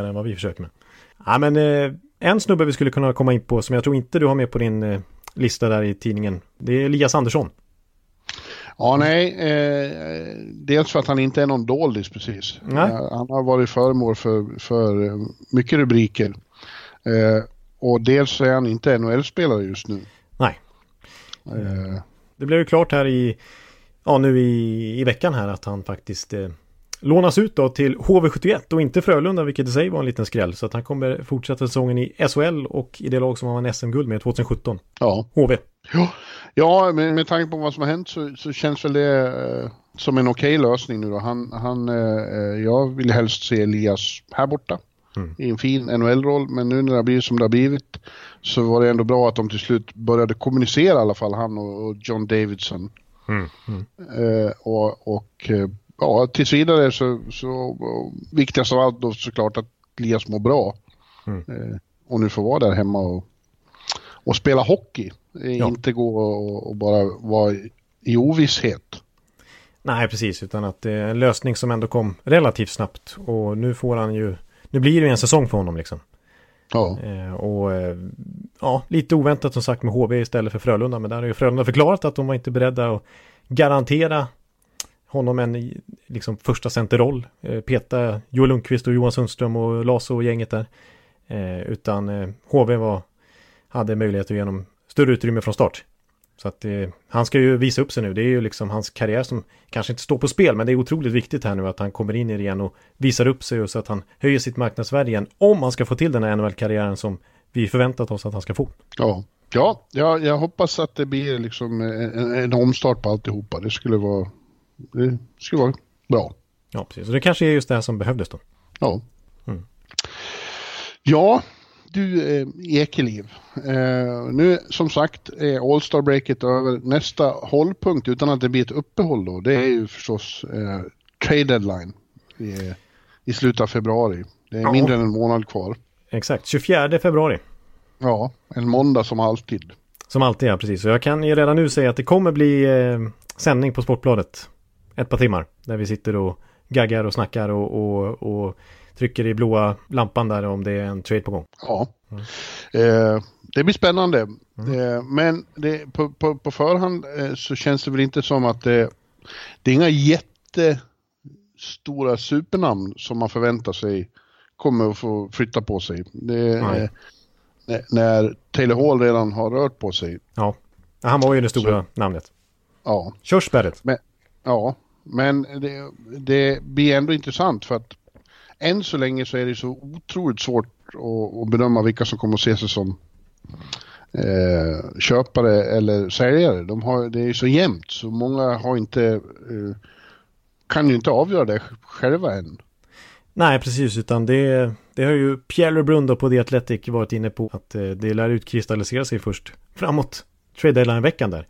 Än vad vi försöker med. Ja, men eh, en snubbe vi skulle kunna komma in på som jag tror inte du har med på din eh, lista där i tidningen. Det är Elias Andersson. Ja, nej. Eh, dels för att han inte är någon doldis precis. Nej. Eh, han har varit föremål för, för eh, mycket rubriker. Eh, och dels är han inte NHL-spelare just nu. Nej. Det blev ju klart här i, ja nu i, i veckan här att han faktiskt lånas ut då till HV71 och inte Frölunda vilket i sig var en liten skräll. Så att han kommer fortsätta säsongen i SHL och i det lag som han vann SM-guld med 2017. ja. HV. Ja, ja med, med tanke på vad som har hänt så, så känns väl det eh, som en okej lösning nu då. Han, han, eh, jag vill helst se Elias här borta Mm. i en fin NHL-roll, men nu när det har blivit som det har blivit så var det ändå bra att de till slut började kommunicera i alla fall, han och, och John Davidson. Mm. Mm. Eh, och och eh, ja, tills vidare så, så viktigast av allt då såklart att Elias mår bra. Mm. Eh, och nu får vara där hemma och, och spela hockey. Eh, Ja. Inte gå och, och bara vara i- i ovisshet. Nej, precis. Utan att det är en lösning som ändå kom relativt snabbt. Och nu får han ju, nu blir det ju en säsong för honom liksom. Ja, Eh, och eh, ja, lite oväntat som sagt med HV istället för Frölunda. Men där har ju Frölunda förklarat att de var inte beredda att garantera honom en liksom första centerroll. Eh, peta Joel Lundqvist och Johan Sundström och Laso och gänget där. Eh, utan eh, HV var, hade möjlighet att ge honom större utrymme från start. Så att eh, han ska ju visa upp sig nu. Det är ju liksom hans karriär som kanske inte står på spel. Men det är otroligt viktigt här nu att han kommer in i det igen och visar upp sig och så att han höjer sitt marknadsvärde igen. Om han ska få till den här NHL-karriären som vi förväntat oss att han ska få. ja. Ja, jag, jag hoppas att det blir liksom en, en omstart på alltihopa. Det skulle vara, det skulle vara bra. Ja, precis. Och det kanske är just det här som behövdes då. Ja. Mm. Ja, du eh, Ekeliv. Eh, nu som sagt är All-Star breaket över. Nästa hållpunkt utan att det blir ett uppehåll då, det är ju förstås eh, trade deadline i, i slutet av februari. Det är Ja. mindre än en månad kvar. Exakt, 24 februari. Ja, en måndag som alltid. Som alltid, ja precis. Så jag kan ju redan nu säga att det kommer bli eh, sändning på Sportbladet. Ett par timmar. Där vi sitter och gaggar och snackar och, och, och trycker i blåa lampan där om det är en trade på gång. Ja. Eh, det blir spännande. Eh, men det, på, på, på förhand eh, så känns det väl inte som att det, det är inga jättestora supernamn som man förväntar sig kommer att få flytta på sig. Det, eh, när- Taylor Hall redan har rört på sig. Ja, han var ju det stora namnet. Ja, Körsbäret ja. men det, det blir ändå intressant för att än så länge så är det så otroligt svårt att, att bedöma vilka som kommer att se sig som eh, köpare eller säljare. De har, det är så jämnt så många har inte, eh, kan ju inte avgöra det själva än. Nej, precis. Utan det, det har ju Pierre LeBrun på The Athletic varit inne på. Att eh, det lär utkristallisera sig först framåt trade deadline-veckan där.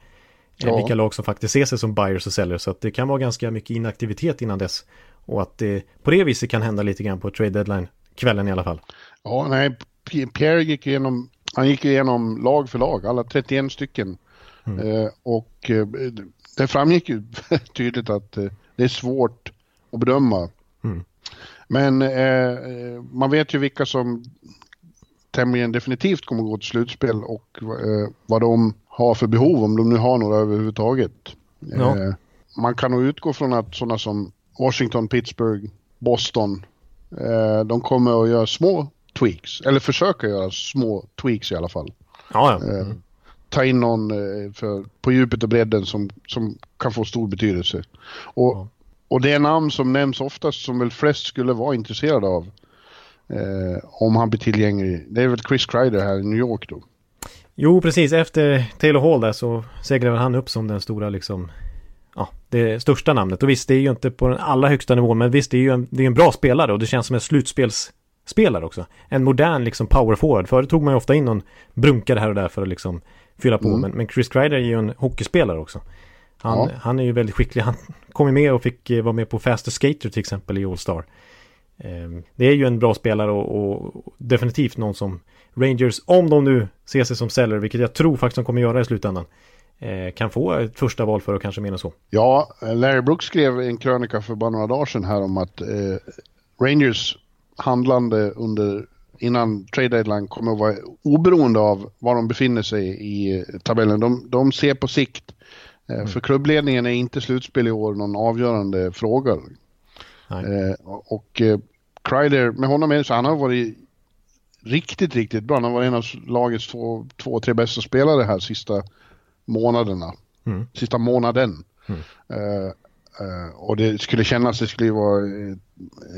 Ja. Vilka lag som faktiskt ser sig som buyers och sellers. Så att det kan vara ganska mycket inaktivitet innan dess. Och att det på det viset kan hända lite grann på trade deadline-kvällen i alla fall. Ja, nej, Pierre gick igenom, han gick igenom lag för lag, alla 31 stycken. Eh, och eh, det framgick ju [laughs] tydligt att eh, det är svårt att bedöma. Mm. Men eh, man vet ju vilka som tämligen definitivt kommer gå till slutspel och vad de har för behov, om de nu har några överhuvudtaget. Ja. Eh, man kan nog utgå från att sådana som Washington, Pittsburgh, Boston, eh, de kommer att göra små tweaks, eller försöka göra små tweaks i alla fall. Ja, ja. Eh, ta in någon eh, för, på djupet och bredden som, som kan få stor betydelse. Och, Ja. och det namn som nämns oftast som väl flest skulle vara intresserade av Eh, om han blir tillgänglig. Det är väl Chris Kreider här i New York då. Jo, precis. Efter Taylor Hall där så seglade han upp som den stora liksom ja, det största namnet. Och visst, det är ju inte på den allra högsta nivån, men visst, det är ju en, det är en bra spelare och det känns som en slutspelsspelare också. En modern liksom power forward. Förut tog man ju ofta in någon brunkare här och där för att liksom fylla på. Mm. Men, men, Chris Kreider är ju en hockeyspelare också. Han, ja. han är ju väldigt skicklig. Han kom ju med och fick eh, vara med på Faster Skater till exempel i All Star. Ehm, det är ju en bra spelare och, och, definitivt någon som Rangers, om de nu ser sig som säljare, vilket jag tror faktiskt de kommer göra i slutändan, eh, kan få ett första val för och kanske mer än så. Ja, Larry Brooks skrev en krönika för bara några dagar sedan här om att eh, Rangers handlande under innan trade deadline kommer att vara oberoende av var de befinner sig i tabellen. De, de ser på sikt. Eh, mm. För klubbledningen är inte slutspel i år någon avgörande fråga. Eh, och eh, Kreider, med honom är det så han har varit riktigt, riktigt bra. Han varit en av lagets två, två tre bästa spelare här sista månaderna. Mm. Sista månaden. Mm. Uh, uh, och det skulle kännas, det skulle ju vara ett,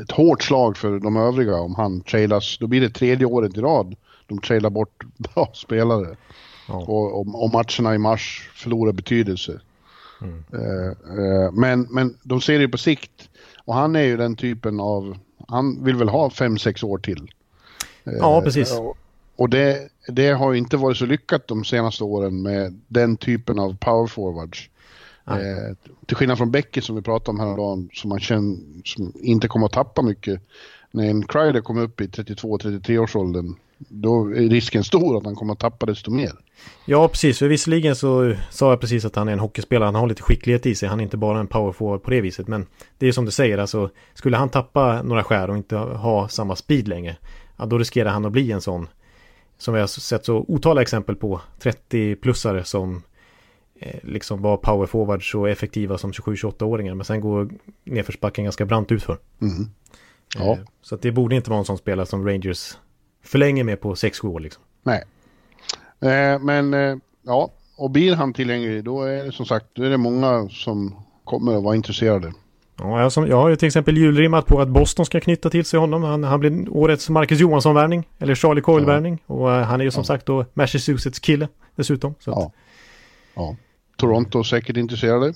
ett hårt slag för de övriga om han trailas. Då blir det tredje året i rad de trailar bort [laughs] bra spelare. Ja. Och, och, och, matcherna i mars förlorar betydelse. Mm. Uh, men, men de ser det på sikt. Och han är ju den typen av, han vill väl ha fem sex år till. Ja, precis. Och det, det har ju inte varit så lyckat de senaste åren med den typen av power forwards. Eh, till skillnad från Beckett som vi pratade om häromdagen, som man känner som inte kommer att tappa mycket. När en Kreider kommer upp i 32-33 års åldern, då är risken stor att han kommer att tappa desto mer. Ja, precis. För visserligen så sa jag precis att han är en hockeyspelare. Han har lite skicklighet i sig. Han är inte bara en power forward på det viset. Men det är som du säger, alltså skulle han tappa några skär och inte ha samma speed längre, ja, då riskerar han att bli en sån som vi har sett så otaliga exempel på 30-plussare som eh, liksom var powerforwards så effektiva som 27-28-åringar men sen går nedförsbacken ganska brant utför. Mm. Ja. Eh, så det borde inte vara en sån spelare som Rangers förlänger med på 6-7 år liksom. Nej. Eh, men eh, ja, och blir han tillgänglig då är det som sagt, då är det många som kommer att vara intresserade. Ja, jag, som, jag har ju till exempel julrimmat på att Boston ska knyta till sig honom. Han, han blir årets Marcus Johansson-värvning. Eller Charlie Coyle-värvning. Ja. Och uh, han är ju som ja. sagt då Massachusetts kille dessutom. Så ja. ja. Toronto säkert intresserade.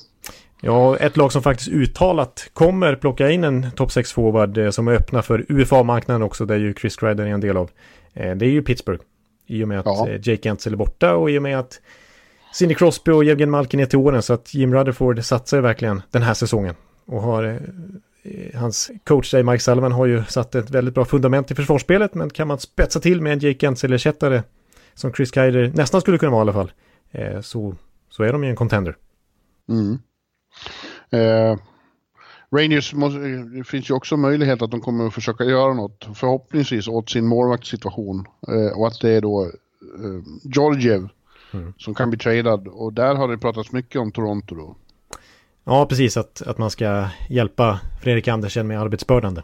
Ja, ett lag som faktiskt uttalat kommer plocka in en topp 6 forward eh, som är öppna för UFA-marknaden också, där ju Chris Kreider är en del av. Eh, det är ju Pittsburgh. I och med att ja. eh, Jake Gentzel är borta och i och med att Cindy Crosby och Jevgen Malkin är till åren så att Jim Rutherford satsar verkligen den här säsongen och har eh, hans coach där, Mike Sullivan, har ju satt ett väldigt bra fundament i försvarsspelet. Men kan man spetsa till med en Jake Gensel-ersättare som Chris Kreider nästan skulle kunna vara i alla fall. Eh, så, så är de ju en contender. Mm. Eh, Rangers, måste, det finns ju också möjlighet att de kommer att försöka göra något, förhoppningsvis åt sin målvaktssituation. Eh, och att det är då eh, Georgiev mm. som kan bli tradad. Och där har det pratats mycket om Toronto då. Ja, precis. Att, att man ska hjälpa Fredrik Andersen med arbetsbördan.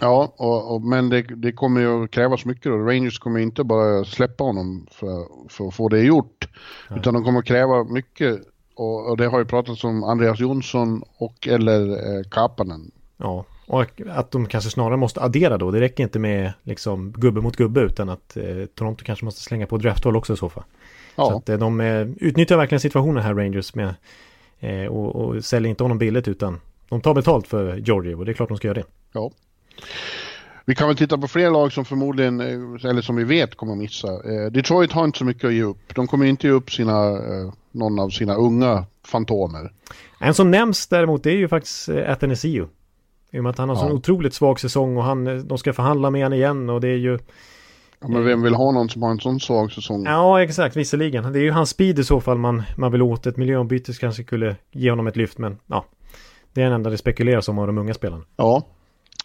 Ja, och, och, men det, det, kommer ju att krävas mycket då. Rangers kommer inte bara släppa honom för, för att få det gjort. Ja. Utan de kommer att kräva mycket. Och, och, det har ju pratats om Andreas Jonsson och eller eh, Kapanen. Ja, och att de kanske snarare måste addera då. Det räcker inte med liksom gubbe mot gubbe utan att eh, Toronto kanske måste slänga på draftval också i så fall. Ja. Så att eh, de eh, utnyttjar verkligen situationen här Rangers med Eh, och, och säljer inte honom billigt utan de tar betalt för Georgiev och det är klart de ska göra det. Ja. Vi kan väl titta på fler lag som förmodligen, eh, eller som vi vet kommer att missa. Eh, Detroit har inte så mycket att ge upp. De kommer inte ge upp sina, eh, någon av sina unga fantomer. En som nämns däremot det är ju faktiskt Atanasio. I och med att han har ja. så otroligt svag säsong och han, de ska förhandla med honom igen och det är ju Ja, men vem vill ha någon som har en sån svag säsong? Ja, exakt, visserligen. Det är ju hans speed i så fall man, man vill åt. Ett miljöombyte kanske skulle ge honom ett lyft, men ja. Det är den enda det spekuleras om av de unga spelarna. Ja.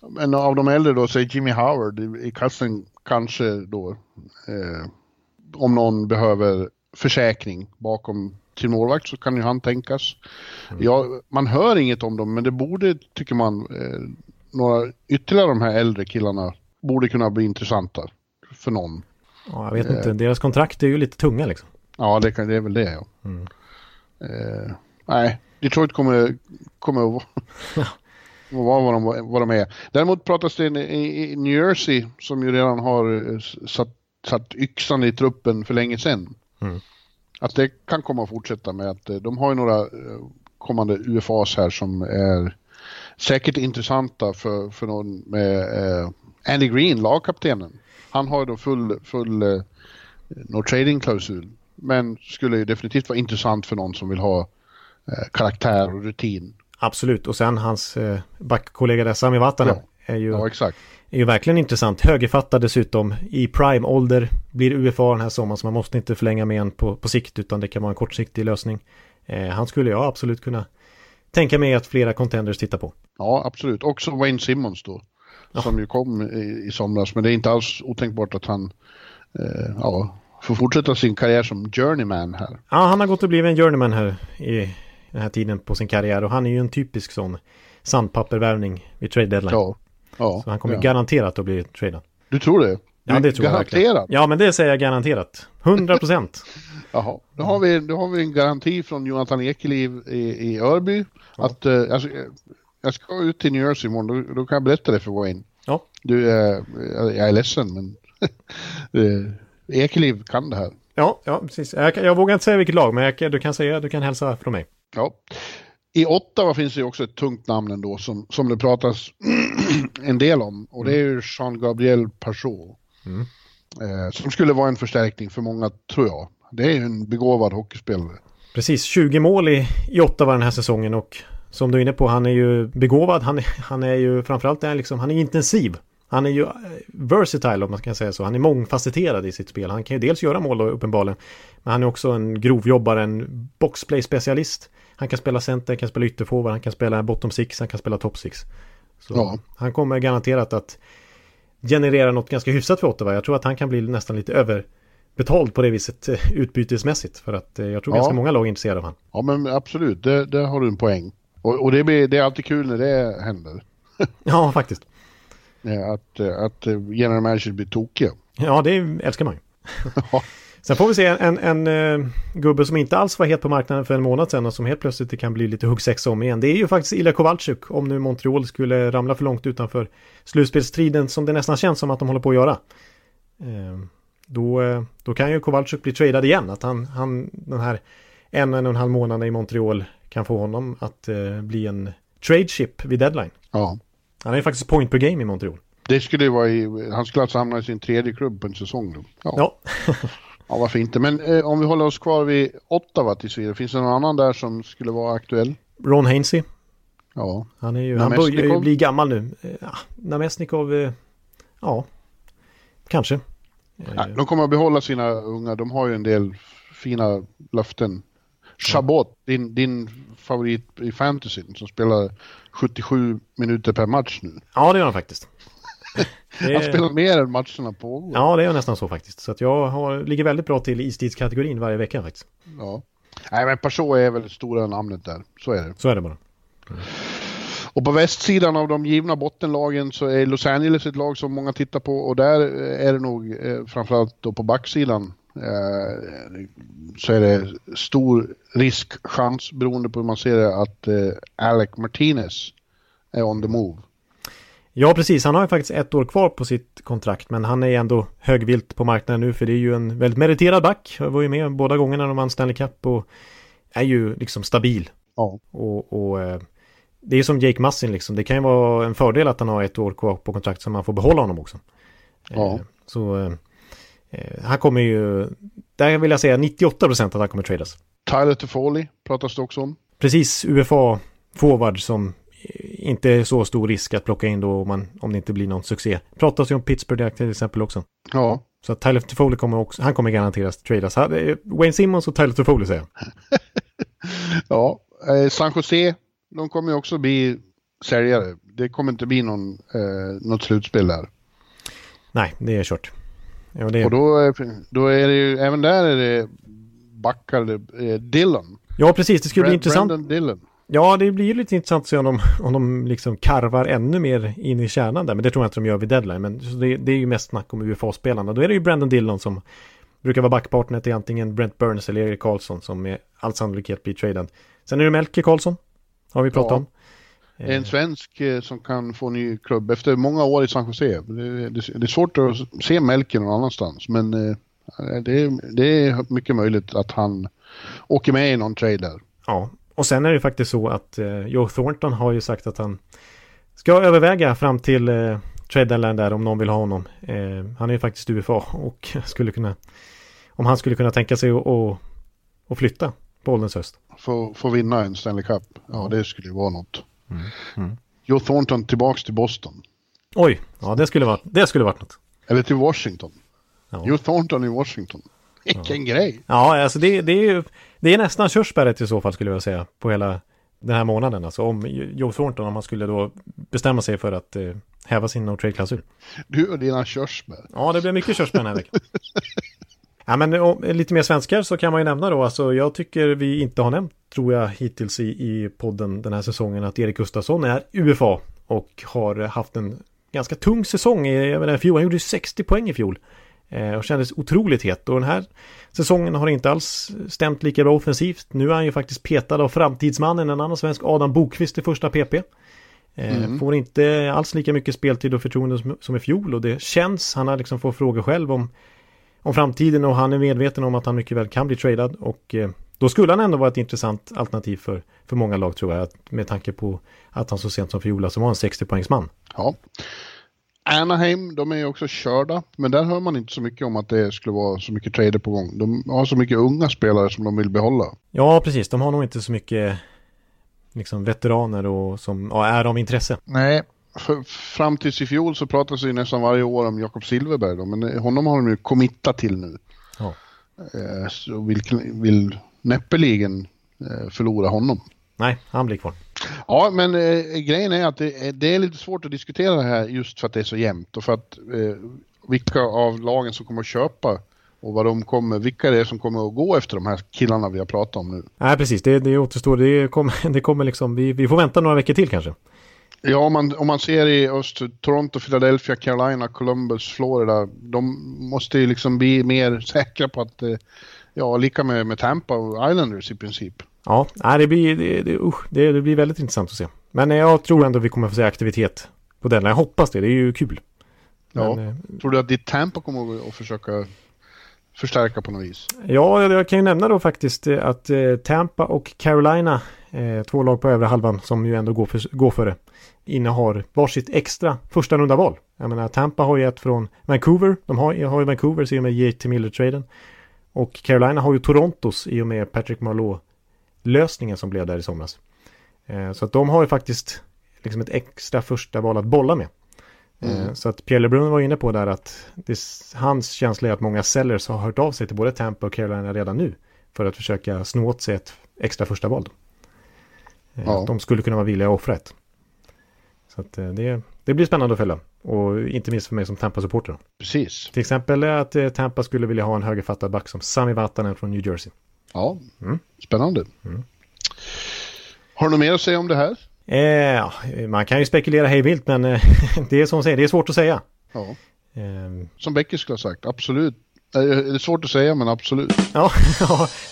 Men av de äldre då, säg Jimmy Howard i kassen kanske då. Eh, om någon behöver försäkring bakom sin målvakt så kan ju han tänkas. Mm. Ja, man hör inget om dem, men det borde, tycker man, eh, några ytterligare de här äldre killarna borde kunna bli intressanta för någon. Ja, jag vet inte. Eh. Deras kontrakt är ju lite tunga liksom. Ja, det, kan, det är väl det ja. Mm. Eh, nej, Detroit kommer, kommer att [laughs] vad, vad, de, vad de är. Däremot pratas det i, i New Jersey, som ju redan har satt, satt yxan i truppen för länge sedan. Mm. Att det kan komma att fortsätta med att de har ju några kommande UFAs här som är säkert intressanta för, för någon med eh, Andy Green, lagkaptenen. Han har då full, full eh, no trading-klausul. Men skulle ju definitivt vara intressant för någon som vill ha eh, karaktär och rutin. Absolut, och sen hans eh, backkollega där, Sami Vatanen, ja. är, ju, ja, exakt. är ju verkligen intressant. Högerfattad dessutom, i prime-ålder, blir UFA den här sommaren, så man måste inte förlänga med en på, på sikt, utan det kan vara en kortsiktig lösning. Eh, han skulle jag absolut kunna tänka mig att flera contenders tittar på. Ja, absolut. Också Wayne Simmons då. Ja. Som ju kom i, i somras, men det är inte alls otänkbart att han eh, ja, får fortsätta sin karriär som journeyman här. Ja, han har gått och blivit en journeyman här i den här tiden på sin karriär och han är ju en typisk sån sandpappervärvning vid trade deadline. Ja. ja så han kommer ja. garanterat att bli tradad. Du tror det? Ja, det tror garanterat. jag verkligen. Ja, men det säger jag garanterat. 100 procent. [laughs] Jaha, då har, vi, då har vi en garanti från Jonathan Ekeliv i, i Örby. Ja. Att, eh, alltså, jag ska ut till New Jersey imorgon, då, då kan jag berätta det för Wayne. Ja. Du, eh, jag är ledsen men [laughs] eh, Ekeliv kan det här. Ja, ja precis. Jag, jag vågar inte säga vilket lag, men jag, du kan säga, du kan hälsa från mig. Ja. I Ottawa finns det också ett tungt namn ändå som, som det pratas [clears throat] en del om. Och det är ju Jean-Gabriel Pajot. Mm. Eh, som skulle vara en förstärkning för många, tror jag. Det är ju en begåvad hockeyspelare. Precis, 20 mål i, i Ottawa den här säsongen och som du är inne på, han är ju begåvad. Han, han är ju framförallt är liksom, han är intensiv. Han är ju eh, versatile om man kan säga så. Han är mångfacetterad i sitt spel. Han kan ju dels göra mål då, uppenbarligen. Men han är också en grovjobbare, en boxplay-specialist. Han kan spela center, kan spela ytterforward, han kan spela bottom six, han kan spela top six. Så ja. han kommer garanterat att generera något ganska hyfsat för Ottawa. Jag tror att han kan bli nästan lite överbetald på det viset eh, utbytesmässigt. För att eh, jag tror ja. ganska många lag är intresserade av honom. Ja men absolut, det, det har du en poäng. Och, och det, blir, det är alltid kul när det händer. [laughs] ja, faktiskt. Att, att general manager blir tokiga. Ja, det älskar man ju. [laughs] Sen får vi se en, en, en uh, gubbe som inte alls var het på marknaden för en månad sedan och som helt plötsligt kan bli lite huggsexa om igen. Det är ju faktiskt Ilja Kowalczyk om nu Montreal skulle ramla för långt utanför slutspelsstriden som det nästan känns som att de håller på att göra. Uh, då, då kan ju Kowalczyk bli tradad igen. Att han, han den här en, en och en halv månad i Montreal kan få honom att uh, bli en trade chip vid deadline. Ja. Han är faktiskt point per game i Montreal. Det skulle vara i, han skulle alltså hamna i sin tredje klubb på en säsong då. Ja. Ja, [laughs] ja varför inte. Men eh, om vi håller oss kvar vid Ottawa tills vidare. Finns det någon annan där som skulle vara aktuell? Ron Hainsey. Ja. Han, är ju, han börjar ju bli gammal nu. Eh, ja, Namestnikov, eh, ja, kanske. Ja, de kommer att behålla sina unga. De har ju en del fina löften. Chabot, din, din favorit i fantasy som spelar 77 minuter per match nu. Ja, det gör han faktiskt. [laughs] Det... Han spelar mer än matcherna pågår. Ja, det är nästan så faktiskt. Så att jag har, ligger väldigt bra till istidskategorin varje vecka faktiskt. Ja. Nej, men Peugeot är väl stora namnet där. Så är det. Så är det bara. Mm. Och på västsidan av de givna bottenlagen så är Los Angeles ett lag som många tittar på och där är det nog eh, framförallt då på backsidan så är det stor risk, chans beroende på hur man ser det att eh, Alec Martinez är on the move. Ja, precis. Han har ju faktiskt ett år kvar på sitt kontrakt, men han är ändå högvilt på marknaden nu, för det är ju en väldigt meriterad back. Jag var ju med båda gångerna de vann Stanley Cup och är ju liksom stabil. Ja. Och, och eh, det är som Jake Massin liksom. Det kan ju vara en fördel att han har ett år kvar på kontrakt så man får behålla honom också. Ja. Eh, så eh, han kommer ju, där vill jag säga 98 procent att han kommer tradas. Tyler Toffoli pratas det också om. Precis, UFA forward som inte är så stor risk att plocka in då om, man, om det inte blir någon succé. Pratas ju om Pittsburgh till exempel också. Ja. Så att Tyler Toffoli kommer också, han kommer garanterat tradas. Wayne Simmons och Tyler Toffoli säger [laughs] Ja, eh, San Jose, de kommer ju också bli säljare. Det kommer inte bli någon, eh, något slutspel där. Nej, det är kört. Ja, det är... Och då, då är det ju, även där är det backar, eh, Dillon. Ja, precis. Det skulle Brand, bli intressant. Brandon Dillon. Ja, det blir lite intressant att se om de, om de liksom karvar ännu mer in i kärnan där. Men det tror jag inte de gör vid deadline. Men det, det är ju mest snack om UFA-spelarna. Då är det ju Brandon Dillon som brukar vara backpartner till antingen Brent Burns eller Erik Karlsson som med all sannolikhet blir tradad. Sen är det Melker Karlsson. Har vi pratat ja. om. En svensk eh, som kan få ny klubb efter många år i San Jose. Det, det, det är svårt att se Melker någon annanstans men eh, det, det är mycket möjligt att han åker med i någon trade där. Ja, och sen är det faktiskt så att eh, Joe Thornton har ju sagt att han ska överväga fram till eh, trade deadline där om någon vill ha honom. Eh, han är ju faktiskt UFA och [laughs] skulle kunna om han skulle kunna tänka sig att, att flytta på ålderns höst. Få, få vinna en Stanley Cup. Ja, det skulle ju vara något. Mm. Mm. Joe Thornton tillbaks till Boston. Oj, ja det skulle varit, det skulle varit något. Eller till Washington. Ja. Joe Thornton i Washington. Vilken ja. grej! Ja, alltså det, det, är ju det är nästan körsbäret i så fall skulle jag säga på hela den här månaden. Alltså om Joe Thornton, om han skulle då bestämma sig för att eh, häva sin no trade-klausul. Du och dina körsbär. Ja, det blir mycket körsbär den här veckan. [laughs] ja, men om, lite mer svenskar så kan man ju nämna då, alltså jag tycker vi inte har nämnt, tror jag, hittills i, i podden den här säsongen att Erik Gustafsson är UFA och har haft en ganska tung säsong. Jag menar, fjol, han gjorde 60 poäng i fjol. Eh, och kändes otroligt het. Och den här säsongen har inte alls stämt lika bra offensivt. Nu är han ju faktiskt petad av framtidsmannen, en annan svensk, Adam Bokvist i första PP. Eh, mm. Får inte alls lika mycket speltid och förtroende som i fjol och det känns, han har liksom fått frågor själv om, om framtiden och han är medveten om att han mycket väl kan bli tradad och eh, då skulle han ändå vara ett intressant alternativ för, för många lag tror jag, med tanke på att han så sent som fjol alltså var en 60-poängsman. Ja. Anaheim, de är ju också körda, men där hör man inte så mycket om att det skulle vara så mycket trader på gång. De har så mycket unga spelare som de vill behålla. Ja, precis. De har nog inte så mycket liksom veteraner och som ja, är av intresse. Nej, för, fram tills i fjol så pratas det nästan varje år om Jakob Silverberg då, men honom har de ju committat till nu. Ja. Eh, så vill, vill näppeligen eh, förlora honom. Nej, han blir kvar. Ja, men eh, grejen är att det, det, är lite svårt att diskutera det här just för att det är så jämnt och för att eh, vilka av lagen som kommer att köpa och vad de kommer, vilka det är som kommer att gå efter de här killarna vi har pratat om nu. Nej, precis. Det, det återstår. Det kommer, [laughs] det kommer liksom, vi, vi får vänta några veckor till kanske. Ja, om man, om man ser i öst, Toronto, Philadelphia, Carolina, Columbus, Florida, de måste ju liksom bli mer säkra på att, eh, ja, lika med, med Tampa och Islanders i princip. Ja, det blir, det, det, usch, det, det, blir väldigt intressant att se. Men jag tror ändå vi kommer att få se aktivitet på den. Jag hoppas det, det är ju kul. Ja, Men, eh, tror du att ditt Tampa kommer att försöka förstärka på något vis? Ja, jag kan ju nämna då faktiskt eh, att eh, Tampa och Carolina, två lag på övre halvan som ju ändå går för, går för det, innehar varsitt extra första runda val. Jag menar, Tampa har ju ett från Vancouver, de har, har ju Vancouver i och med JT Miller-traden. Och Carolina har ju Torontos i och med Patrick Marleau lösningen som blev där i somras. Eh, så att de har ju faktiskt liksom ett extra första val att bolla med. Eh, mm. Så att Pierre LeBrun var inne på där att det, hans känsla är att många sellers har hört av sig till både Tampa och Carolina redan nu för att försöka snå åt sig ett extra första val. Eh, ja. De skulle kunna vara villiga att offra ett. Så att det, det blir spännande att följa. Och inte minst för mig som Tampa-supporter. Precis. Till exempel att Tampa skulle vilja ha en högerfattad back som Sami Vatanen från New Jersey. Ja, mm. spännande. Mm. Har du något mer att säga om det här? Eh, man kan ju spekulera hej vilt men eh, [laughs] det är som säger, det är svårt att säga. Ja. Eh. Som Becker skulle ha sagt, absolut. Det är svårt att säga men absolut. [laughs] Ja,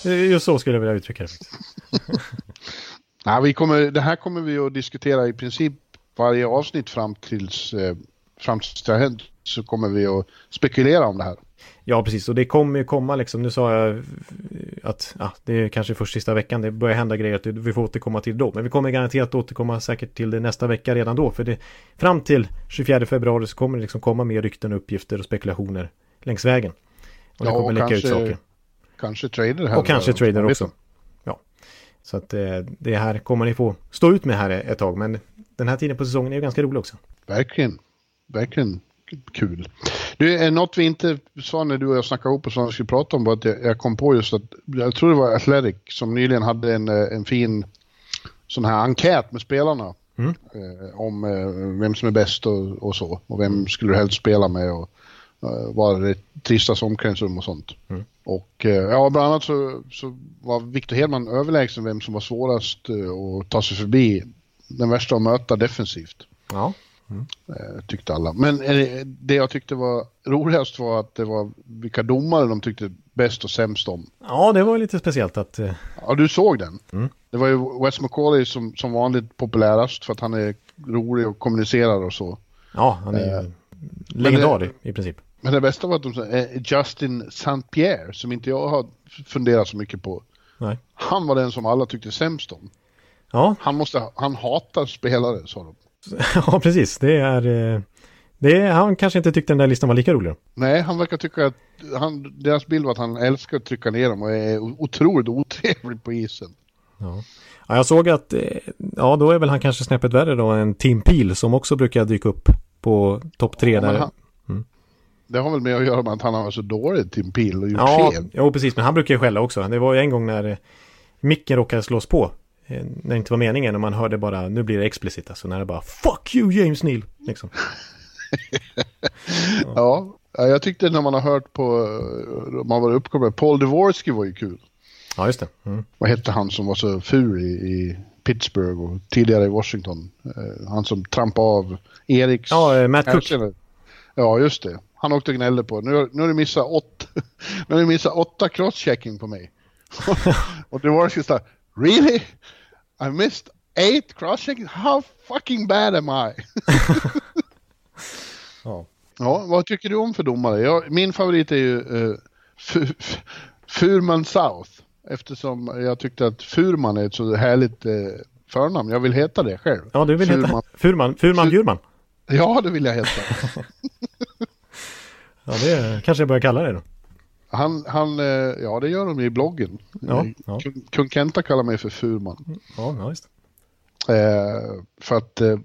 just så skulle jag vilja uttrycka det. [laughs] Nej, vi kommer, det här kommer vi att diskutera i princip varje avsnitt fram tills, eh, fram tills det har hänt så kommer vi att spekulera om det här. Ja, precis. Och det kommer ju komma liksom. Nu sa jag att ja, det är kanske först sista veckan. Det börjar hända grejer att vi får återkomma till då. Men vi kommer garanterat återkomma säkert till det nästa vecka redan då. För det, fram till 24 februari så kommer det liksom komma mer rykten, uppgifter och spekulationer längs vägen. Och det ja, kommer läcka ut saker. Kanske trader här. Och kanske trader också. Ja. Så att eh, det här kommer ni få stå ut med här ett tag. Men den här tiden på säsongen är ju ganska rolig också. Verkligen. Verkligen kul. Du, är något vi inte sa när du och jag snackade ihop oss vad vi skulle prata om var att jag, jag, kom på just att, jag tror det var Athletic som nyligen hade en, eh, en fin sån här enkät med spelarna. Mm. Eh, om eh, vem som är bäst och, och, så. Och vem skulle du helst spela med och eh, vad är det tristaste omklädningsrum och sånt. Mm. Och eh, ja, bland annat så, så var Victor Hedman överlägsen vem som var svårast att ta sig förbi. Den värsta att möta defensivt. Ja. Eh, tyckte alla. Men eh, det jag tyckte var roligast var att det var vilka domare de tyckte bäst och sämst om. Ja, det var lite speciellt att... eh, Ja, du såg den. Mm. Det var ju Wes McCauley som, som vanligt populärast för att han är rolig och kommunicerar och så. Ja, han är Eh, legendar i, princip. Men det bästa var att de sa Justin St. Pierre som inte jag har funderat så mycket på. Nej. Han var den som alla tyckte sämst om. Ja, Han, måste, han hatar spelare, sa de. [laughs] ja precis. Det är... eh, Det är, han kanske inte tyckte den där listan var lika rolig. Nej, han verkar tycka att han, deras bild var att han älskar att trycka ner dem och är otroligt otrevlig på isen. Ja. ja, jag såg att... eh, Ja, då är väl han kanske snäppet värre då än Tim Peel som också brukar dyka upp på topp tre Ja, där. han, Det har väl med att göra med att han var så dålig, Tim Peel, och gjort Ja, fel. jo, precis. Men han brukar ju skälla också. Det var ju en gång när eh, micken råkade slås på. Eh, När det inte var meningen och man hörde bara, nu blir det explicit alltså. När det bara Fuck you James Neal! Liksom. [laughs] Ja, ja, jag tyckte när man har hört på, eh, man var uppkopplad, Paul Dvorsky var ju kul. Ja, just det. Mm. Vad hette han som var så ful i, i Pittsburgh och tidigare i Washington? Eh, han som trampade av Eriks... Ja, Matt Cook. Ja, just det. Han åkte och gnällde på, nu, nu har du missat åtta, [laughs] nu har du missat åtta crosschecking på mig. [laughs] och Dvorsky sa, really? I missed eight crosschecking? How fucking bad am I? [laughs] Ja. Ja, vad tycker du om för domare? Jag, min favorit är ju uh, Furman South. Eftersom jag tyckte att Furman är ett så härligt uh, förnamn. Jag vill heta det själv. ja, du vill heta Furman. Furman, Furman Fur- Bjurman. Ja, det vill jag heta. [laughs] Ja, det kanske jag börjar kalla det då. Han, han, eh, ja det gör de i bloggen. Ja, Eh, ja. Kung, Kung Kenta kallar mig för Furman. Ja, ja just Eh, för att eh,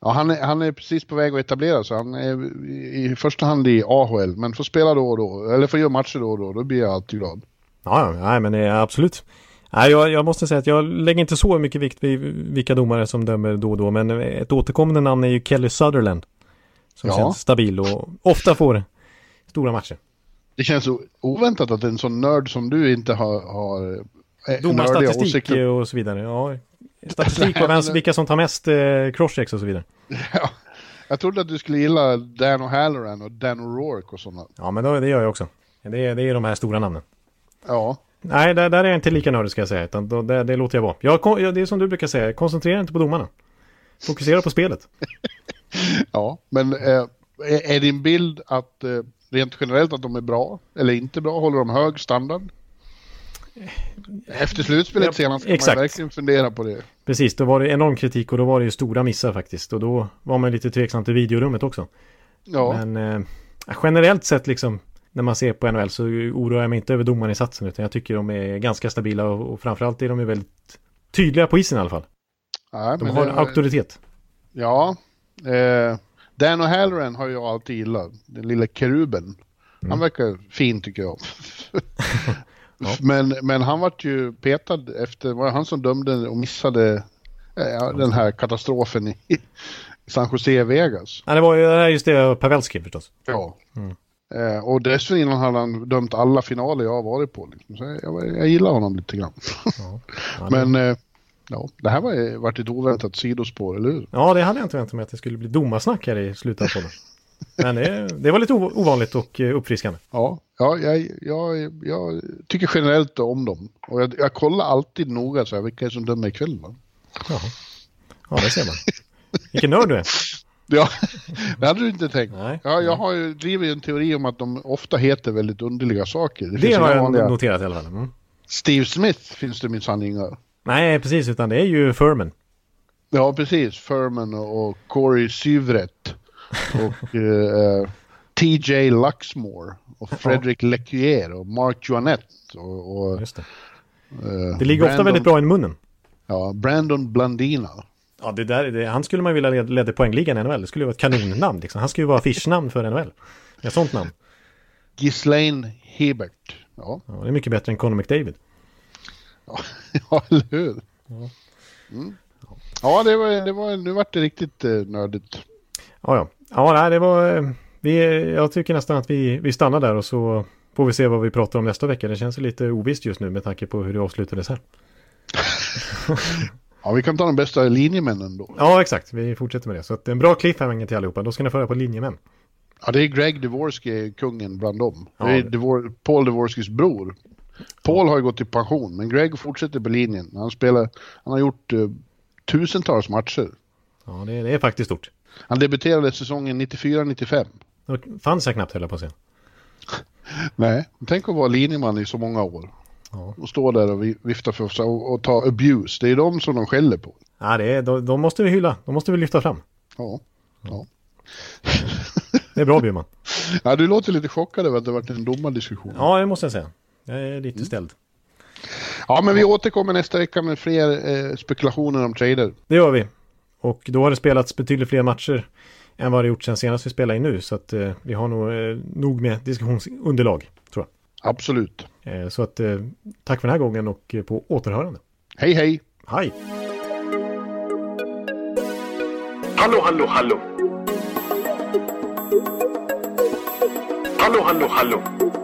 ja, han, är, han är precis på väg att etablera sig. Han är i, i första hand i AHL, men får spela då och då. Eller får göra matcher då och då. Då blir jag alltid glad. Ja, nej men eh, absolut. Nej, jag, jag måste säga att jag lägger inte så mycket vikt vid vilka domare som dömer då och då. Men ett återkommande namn är ju Kelly Sutherland. Som Ja. känns stabil och ofta får stora matcher. Det känns oväntat att en sån nörd som du inte har, har eh, Domarstatistik åsikter. och så vidare. Ja, statistik på vem, vilka som tar mest eh, crosschecks och så vidare. [laughs] Ja, jag trodde att du skulle gilla Dan O'Halloran och Dan O'Rourke och sådana. Ja, men då, det gör jag också. Det är, det är de här stora namnen. Ja, Nej, där, där är jag inte lika nördig ska jag säga. Utan då, det, det låter jag vara. Jag, kon- ja, det är som du brukar säga, koncentrera inte på domarna. Fokusera på spelet. [laughs] ja. men eh, är, är din bild att eh, rent generellt att de är bra eller inte bra? Håller de hög standard? Efter slutspelet Ja, senast kan exakt. man verkligen fundera på det. Precis, då var det enorm kritik och då var det ju stora missar faktiskt. Och då var man lite tveksam till videorummet också. Ja, Men eh, generellt sett liksom när man ser på NHL så oroar jag mig inte över domarinsatsen utan jag tycker de är ganska stabila och, och framförallt är de ju väldigt tydliga på isen i alla fall. Nej, De har en auktoritet. Ja, eh, Dan O'Halloran har jag alltid gillat. Den lilla keruben. Han Mm. verkar fin tycker jag. [laughs] Ja. men, men han vart ju petad efter, var det han som dömde och missade eh, den här katastrofen i San Jose Vegas? Ja, det var ju just det Pavelski förstås. Ja. Mm. Eh, och dessförinnan hade han dömt alla finaler jag har varit på. Liksom. Så jag, jag gillar honom lite grann. Ja, ja, [laughs] Men eh, ja, det här var, vart ett oväntat sidospår, eller hur? ja, det hade jag inte väntat mig att det skulle bli domarsnack här i slutet av podden. Men det, det var lite ov- ovanligt och eh, uppfriskande. Ja, ja jag, jag, jag tycker generellt om dem. Och jag, jag kollar alltid noga så här, vilka är det som dömer ikväll va? Jaha. Ja, det ser man. Vilken nörd du är. [laughs] Ja, det hade du inte tänkt. Nej. Ja, jag har ju, driver ju en teori om att de ofta heter väldigt underliga saker. Det finns har jag vanliga- noterat i alla fall. Mm. Steve Smith finns det minsann inga. Nej, precis, utan det är ju Furman. Ja, precis. Furman och, Corey Syvret. Och [laughs] eh, TJ Luxmore. Och Fredrik Lecuyer och Mark Joannette. Och, och, det. eh, Det ligger ofta Brandon- väldigt bra i munnen. Ja, Brandon Blandina. Ja, det där, det, han skulle man vilja leda, leda poängligan i NHL. Det skulle ju vara ett kanonnamn liksom. Han skulle ju vara affischnamn för NHL. Ett sånt namn. Ghislaine Hebert. Ja, Ja, det är mycket bättre än Conor McDavid. [laughs] ja eller hur? Mm. Ja, det var, det var, nu vart det riktigt eh, nördigt. Ja, ja. Ja, nej, det var... eh, Vi, jag tycker nästan att vi, vi stannar där och så får vi se vad vi pratar om nästa vecka. Det känns lite ovisst just nu med tanke på hur det avslutades här. [laughs] Ja, vi kan ta de bästa linjemännen då. Ja, exakt. Vi fortsätter med det. Så att en bra cliffhanger till allihopa. Då ska ni föra på linjemän. Ja, det är Greg Dvorsky, kungen bland dem. Ja. Det är Devor Paul Dvorskys bror. Paul har ju gått i pension, men Greg fortsätter på linjen. Han, spelar, han har gjort eh, tusentals matcher. Ja, det, det är faktiskt stort. Han debuterade säsongen 94-95. Då fanns jag knappt höll jag på att [laughs] säga. Nej, tänk att vara linjeman i så många år. Ja. Och stå där och vi- vifta för sig och, och ta abuse. Det är de som de skäller på. Ja, det är, de, de måste vi hylla. De måste vi lyfta fram. Ja. ja. Det är bra Bjurman. [laughs] ja, du låter lite chockad över att det varit en domardiskussion. Ja, det måste jag säga. Jag är lite ställd. Ja, men vi återkommer nästa vecka med fler eh, spekulationer om trader. Det gör vi. Och då har det spelats betydligt fler matcher än vad det gjort sen senast vi spelade in nu. Så att eh, vi har nog eh, nog med diskussionsunderlag, tror Absolut. jag. Eh, så att eh, tack för den här gången och eh, på återhörande. Hej, hej! Hej! Hallå, hallå, hallå. Hallå, hallå, hallå.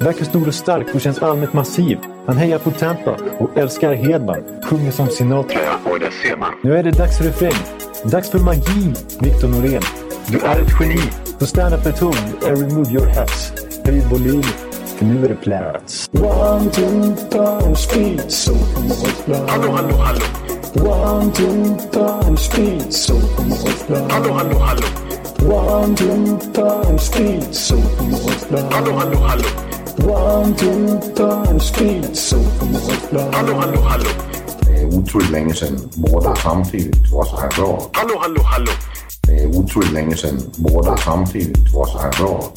Verkar stor och stark och känns allmänt massiv. Han hejar på Tampa och älskar Hedman. Sjunger som Sinatra. Ja, och det ser man. Nu är det dags för refräng. Dags för magi, Victor Norén. Du är ett geni. Så stand up at home and remove your hats. Höj volym, för nu är det plats. One, two, punch, speed, so Hallå, hallå, hallå. One, two, punch, speed, so Hallå, hallå, hallå. One, two, punch, speed, so Hallå, hallå, hallå. One, two, punch, speed, so Hallå, hallå, hallå. Det är otroligt länge sedan båda samtidigt var så här bra. Hallå, hallå, hallå. Det är otroligt länge sedan båda samtidigt var så här bra.